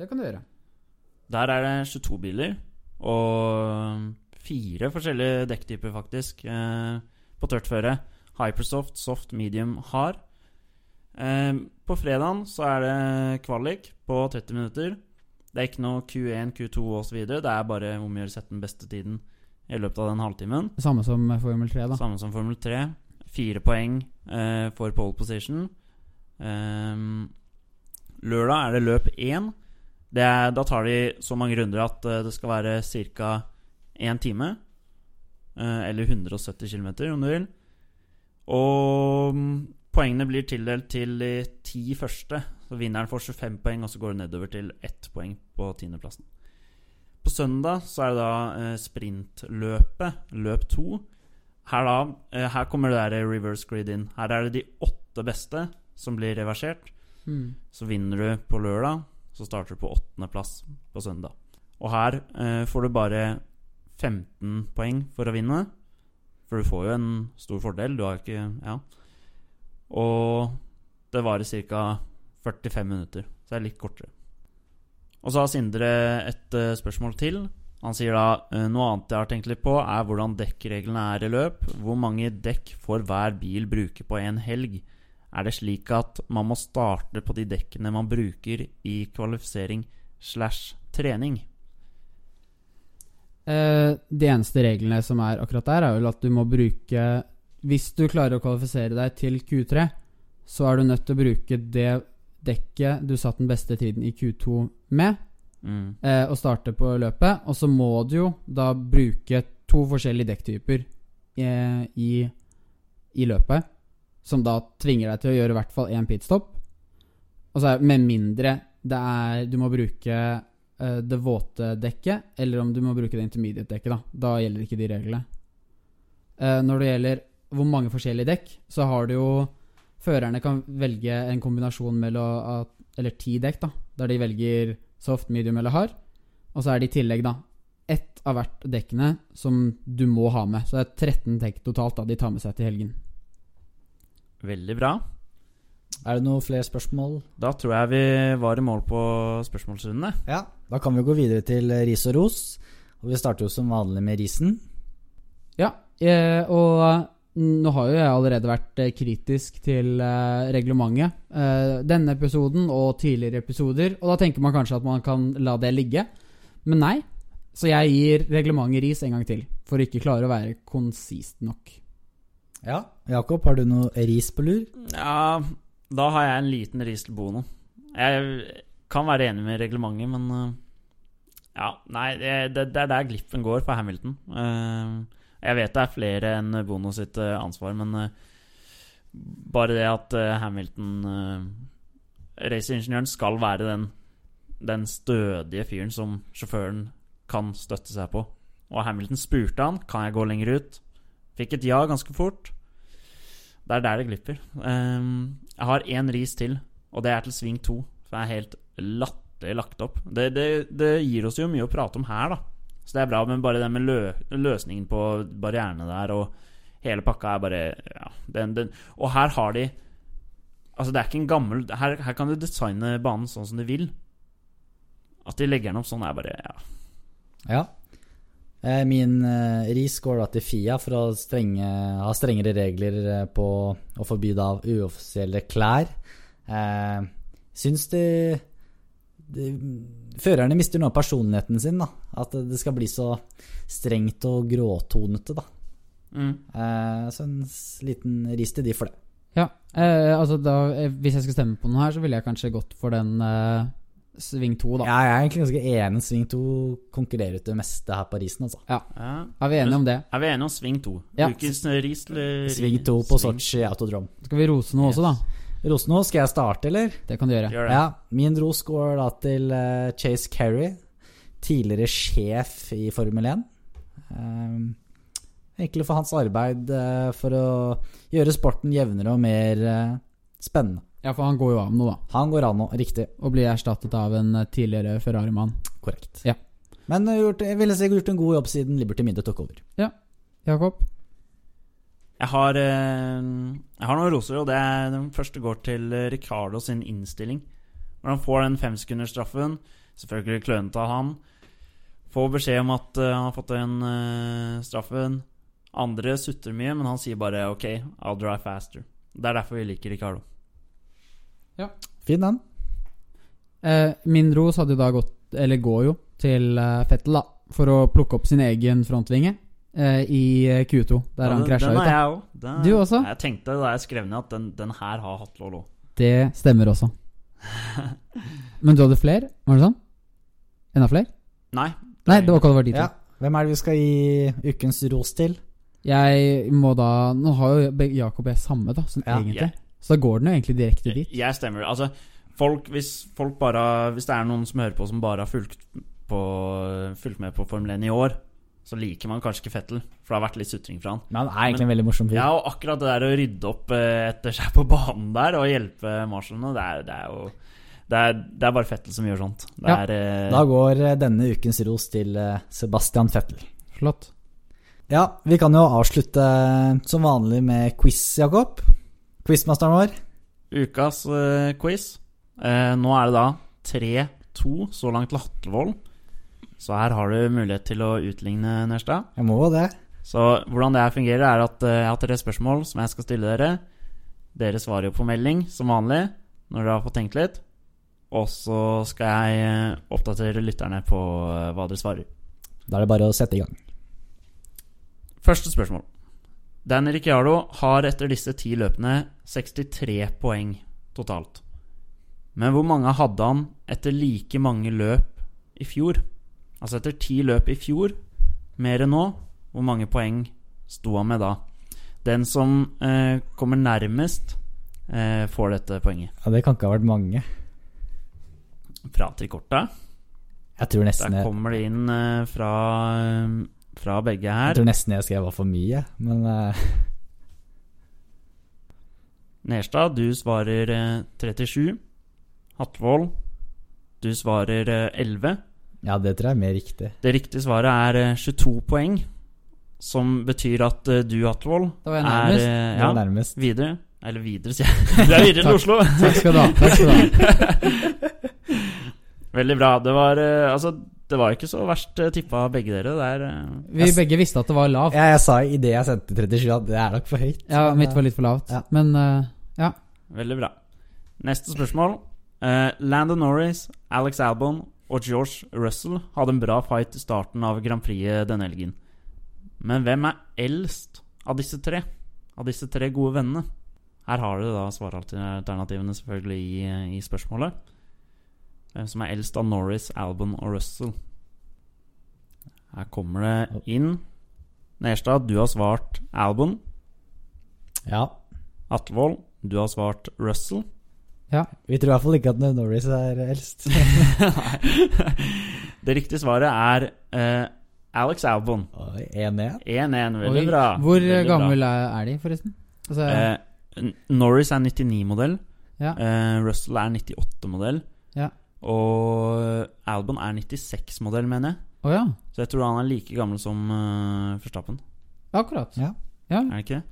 det kan du gjøre. Der er det 22 biler og fire forskjellige dekktyper, faktisk, eh, på tørt føre. Hypersoft, soft, medium, hard. Eh, på fredagen så er det kvalik på 30 minutter. Det er ikke noe Q1, Q2 osv. Det er bare om å gjøre å sette den beste tiden i løpet av den halvtimen. Samme som Formel 3, da. Samme som Formel 3. Fire poeng eh, for pole position. Ehm, lørdag er det løp én. Det er, da tar de så mange runder at eh, det skal være ca. én time. Eh, eller 170 km, om du vil. Og mm, poengene blir tildelt til de ti første. Så vinneren får 25 poeng, og så går det nedover til ett poeng på tiendeplassen. På søndag så er det da eh, sprintløpet, løp to. Her, da, her kommer det der reverse grid inn. Her er det de åtte beste som blir reversert. Mm. Så vinner du på lørdag, så starter du på åttendeplass på søndag. Og her eh, får du bare 15 poeng for å vinne. For du får jo en stor fordel. Du har ikke Ja. Og det varer ca. 45 minutter, så det er litt kortere. Og så har Sindre et uh, spørsmål til. Han sier da eh, noe annet jeg har tenkt litt på, er hvordan dekkreglene er i løp. Hvor mange dekk får hver bil bruke på en helg? Er det slik at man må starte på de dekkene man bruker i kvalifisering slash trening? Eh, de eneste reglene som er akkurat der, er vel at du må bruke Hvis du klarer å kvalifisere deg til Q3, så er du nødt til å bruke det dekket du satt den beste tiden i Q2 med, Mm. eh, og starte på løpet. Og så må du jo da bruke to forskjellige dekktyper eh, i, i løpet, som da tvinger deg til å gjøre i hvert fall én pitstop. Og så er Med mindre det er Du må bruke uh, det våte dekket, eller om du må bruke det intermediate-dekket. Da Da gjelder ikke de reglene. Uh, når det gjelder hvor mange forskjellige dekk, så har du jo Førerne kan velge en kombinasjon mellom Eller ti dekk, da. Der de velger soft, medium eller hard. Og så er det i tillegg, da, ett av hvert dekkene som du må ha med. Så det er 13 dekk totalt da de tar med seg til helgen. Veldig bra. Er det noen flere spørsmål? Da tror jeg vi var i mål på spørsmålsrundene. Ja. Da kan vi gå videre til eh, ris og ros. Og vi starter jo som vanlig med risen. Ja, eh, og nå har jo jeg allerede vært eh, kritisk til reglementet. Eh, denne episoden og tidligere episoder. Og da tenker man kanskje at man kan la det ligge. Men nei. Så jeg gir reglementet ris en gang til. For å ikke klare å være konsist nok. Ja. Jakob, har du noe ris på lur? Ja, da har jeg en liten ris til Bono. Jeg kan være enig med reglementet, men uh, Ja, nei, det, det, er der glippen går for Hamilton. Uh, jeg vet det er flere enn Bono sitt uh, ansvar, men bare det at Hamilton Raceingeniøren skal være den, den stødige fyren som sjåføren kan støtte seg på. Og Hamilton spurte han Kan jeg gå lenger ut. Fikk et ja ganske fort. Det er der det glipper. Um, jeg har én ris til, og det er til sving to. For jeg er helt latterlig lagt opp. Det, det, det, gir oss jo mye å prate om her, da. Så det er bra, men bare det med lø løsningen på barrierene der og hele pakka er bare ja, den, den. Og her har de Altså, det er ikke en gammel her, her kan du designe banen sånn som du vil. At de legger den opp sånn, er bare Ja. Ja. Eh, Min eh, ris går da til Fia for å strenge, ha strengere regler eh, på å forby da uoffisielle klær. Eh, syns de, de Førerne mister noe av personligheten sin. da At det skal bli så strengt og gråtonete. da Mm. eh, Så en liten ris til de for det. Ja, eh, altså da Hvis jeg skal stemme på noe her, så ville jeg kanskje gått for den eh, sving 2, da. Ja, jeg er egentlig ganske enig. Sving 2 konkurrerer ut det meste her på risen. altså Ja. Er vi enige om det? Er vi enige om sving 2? Ja. Ukens ris eller Sving 2 på sving? Sotsji Autodrom. Skal vi rose noe også, da? Rose noe? skal jeg starte, eller? Det kan du gjøre. Gjør. Ja, min ros går da til eh, Chase Carey, tidligere sjef i Formel 1. Um, egentlig for hans arbeid eh, for å gjøre sporten jevnere og mer eh, spennende. Ja, for han går jo av nå, da. Han går av nå, riktig. Og blir erstattet av en eh, tidligere Ferrari-mann. Korrekt. Ja. Men eh, gjort, jeg ville si gjort en god jobb siden Liberty Midde tok over. Ja. Jakob? Jeg har, eh, jeg har noen roser, og det er den første går til Ricardo sin innstilling. Når han får den femsekundersstraffen, selvfølgelig klønete av han. Får beskjed om at han har fått den straffen. Andre sutter mye, men han sier bare 'OK, I'll drive faster'. Det er derfor vi liker Ricardo. Fin den. Eh, min ros hadde jo da gått, eller går jo, til eh, Fettel, da. For å plukke opp sin egen frontvinge eh, i eh, Q2, der Ja, han den- krasja den ut. har da jeg òg. Du også? Jeg tenkte da jeg skrev ned at den, den her har hatt òg. Det stemmer også. [laughs] Men du hadde flere? Var det sånn? Enda flere? Nei. Nei, det var ikke det var de to. Ja. Hvem er det vi skal gi ukens ros til? Jeg må da Nå har jo Jakob og jeg samme, da, sånn Ja. egentlig. Så da går den jo egentlig direkte dit. jeg stemmer. Altså, folk, hvis folk bare Hvis det er noen som hører på som bare har fulgt, på, fulgt med på Formel 1 i år, så liker man kanskje ikke Fettel, for det har vært litt sutring fra han. Men han er egentlig en veldig morsom fyr. Ja, og akkurat det der å rydde opp eh, etter seg på banen der og hjelpe marshallene, det er, det er jo det er, det er bare Fettel som gjør sånt. Det Ja, er, eh, Da går eh, denne ukens ros til Sebastian Fettel. Flott. Ja, vi kan jo avslutte som vanlig med quiz, Jakob. Quizmasteren vår. Ukas eh, quiz. Eh, nå er det da 3-2 så langt til Hatlevold. Så her har du mulighet til å utligne, Nerstad. Jeg må det. Så hvordan det her fungerer, er at eh, jeg har tre spørsmål som jeg skal stille dere. Dere svarer jo på melding, som vanlig, når dere har fått tenkt litt. Og så skal jeg eh, oppdatere lytterne på eh, hva dere svarer. Da er det bare å sette i gang. Første spørsmål. Danny Ricciardo har etter disse ti løpene 63 poeng totalt. Men hvor mange hadde han etter like mange løp i fjor? Altså etter ti løp i fjor, mer enn nå, hvor mange poeng sto han med da? Den som eh, kommer nærmest, eh, får dette poenget. Ja, Det kan ikke ha vært mange. Fra Trikorta. Jeg tror nesten Der kommer det inn eh, fra, fra begge her. jeg, tror nesten jeg skrev var for mye, men uh... Nerstad, du svarer eh, 37. Hatvold, du svarer eh, 11. ja, det tror jeg er mer riktig. Det riktige svaret er eh, 22 poeng. Som betyr at eh, du, Hatvold, det var er nærmest. eh, Det ja, var nærmest. videre. Eller videre, sier jeg. [laughs] Du er videre til Oslo. Takk skal du ha. Takk skal du ha. [laughs] Veldig bra. Det var eh, Altså, det var ikke så verst uh, tippa begge dere. Der, Vi jeg, begge visste at det var lavt. Ja, jeg sa i det jeg sendte 37 at det er nok for høyt. Ja, men, mitt var litt for lavt. Ja. Men uh, ja. veldig bra. Neste spørsmål. Uh, Landon Norris, Alex Albon og George Russell hadde en bra fight i starten av Grand Prix denne helgen. Men hvem er eldst av disse tre? Av disse tre gode vennene? Her har du da svaralternativene selvfølgelig i, i spørsmålet. Hvem som er eldst av Norris, Albon og Russell? Her kommer det inn. Nerstad, du har svart Albon. Ja. Atlevold, du har svart Russell. Ja. Vi tror i hvert fall ikke at Norris er eldst. [laughs] det riktige svaret er uh, Alex Albon. 1-1. 1-1, veldig Oi. bra. Hvor veldig gammel er, er de, forresten? Altså, Bra. Eh, Norris er 99-modell. Ja. Uh, Russell er 98-modell. Og Albon er 96-modell, mener jeg. Oh, ja. Så jeg tror han er like gammel som uh, Verstappen. Akkurat. Ja. Ja. Er han ikke det?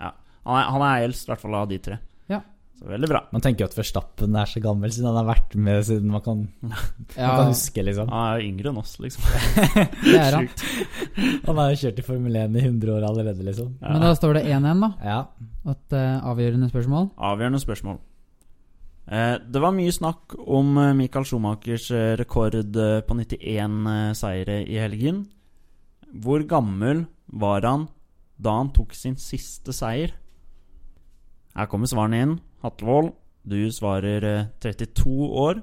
Ja. Han er, han er eldst, i hvert fall av de tre. Ja. Så veldig bra. Man tenker jo at Verstappen er så gammel siden han har vært med siden man kan, [laughs] man kan huske, liksom. Han er jo yngre enn oss, liksom. [laughs] Det er han. Sjukt. Han har jo kjørt i Formel 1 i 100 år allerede, liksom. Men da står det 1-1, da. Ja. Et eh, avgjørende spørsmål. Avgjørende spørsmål. Eh, det var mye snakk om eh, Michael Schumachers eh, rekord på 91 eh, seire i helgen. Hvor gammel var han da han tok sin siste seier? Her kommer svarene inn. Hatlevold, du svarer eh, 32 år.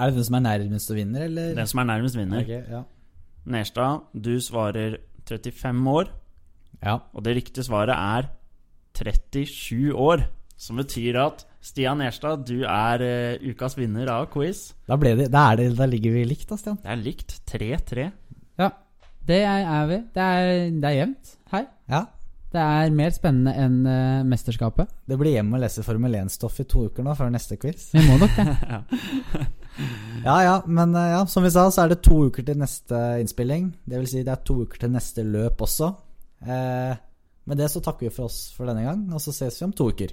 Er det den som er nærmest og vinner, eller? Den som er nærmest, vinner. Okay, ja. Nerstad, du svarer 35 år. ja. Og det riktige svaret er 37 år. Som betyr at Stian Nerstad, du er uh, ukas vinner av quiz. Da, ble det, da, er det, da ligger vi likt, da, Stian. Det er likt. 3-3. Ja, det er, er vi. Det er, det er jevnt her. Ja. Det er mer spennende enn uh, mesterskapet. Det blir hjem å lese Formel 1-stoff i to uker nå, før neste quiz. Vi må nok det. [laughs] ja. [laughs] Ja ja, men uh, ja, som vi sa, så er det to uker til neste innspilling. Det vil si det er to uker til neste løp også. Eh, med det så takker vi for oss for denne gang, og så ses vi om to uker.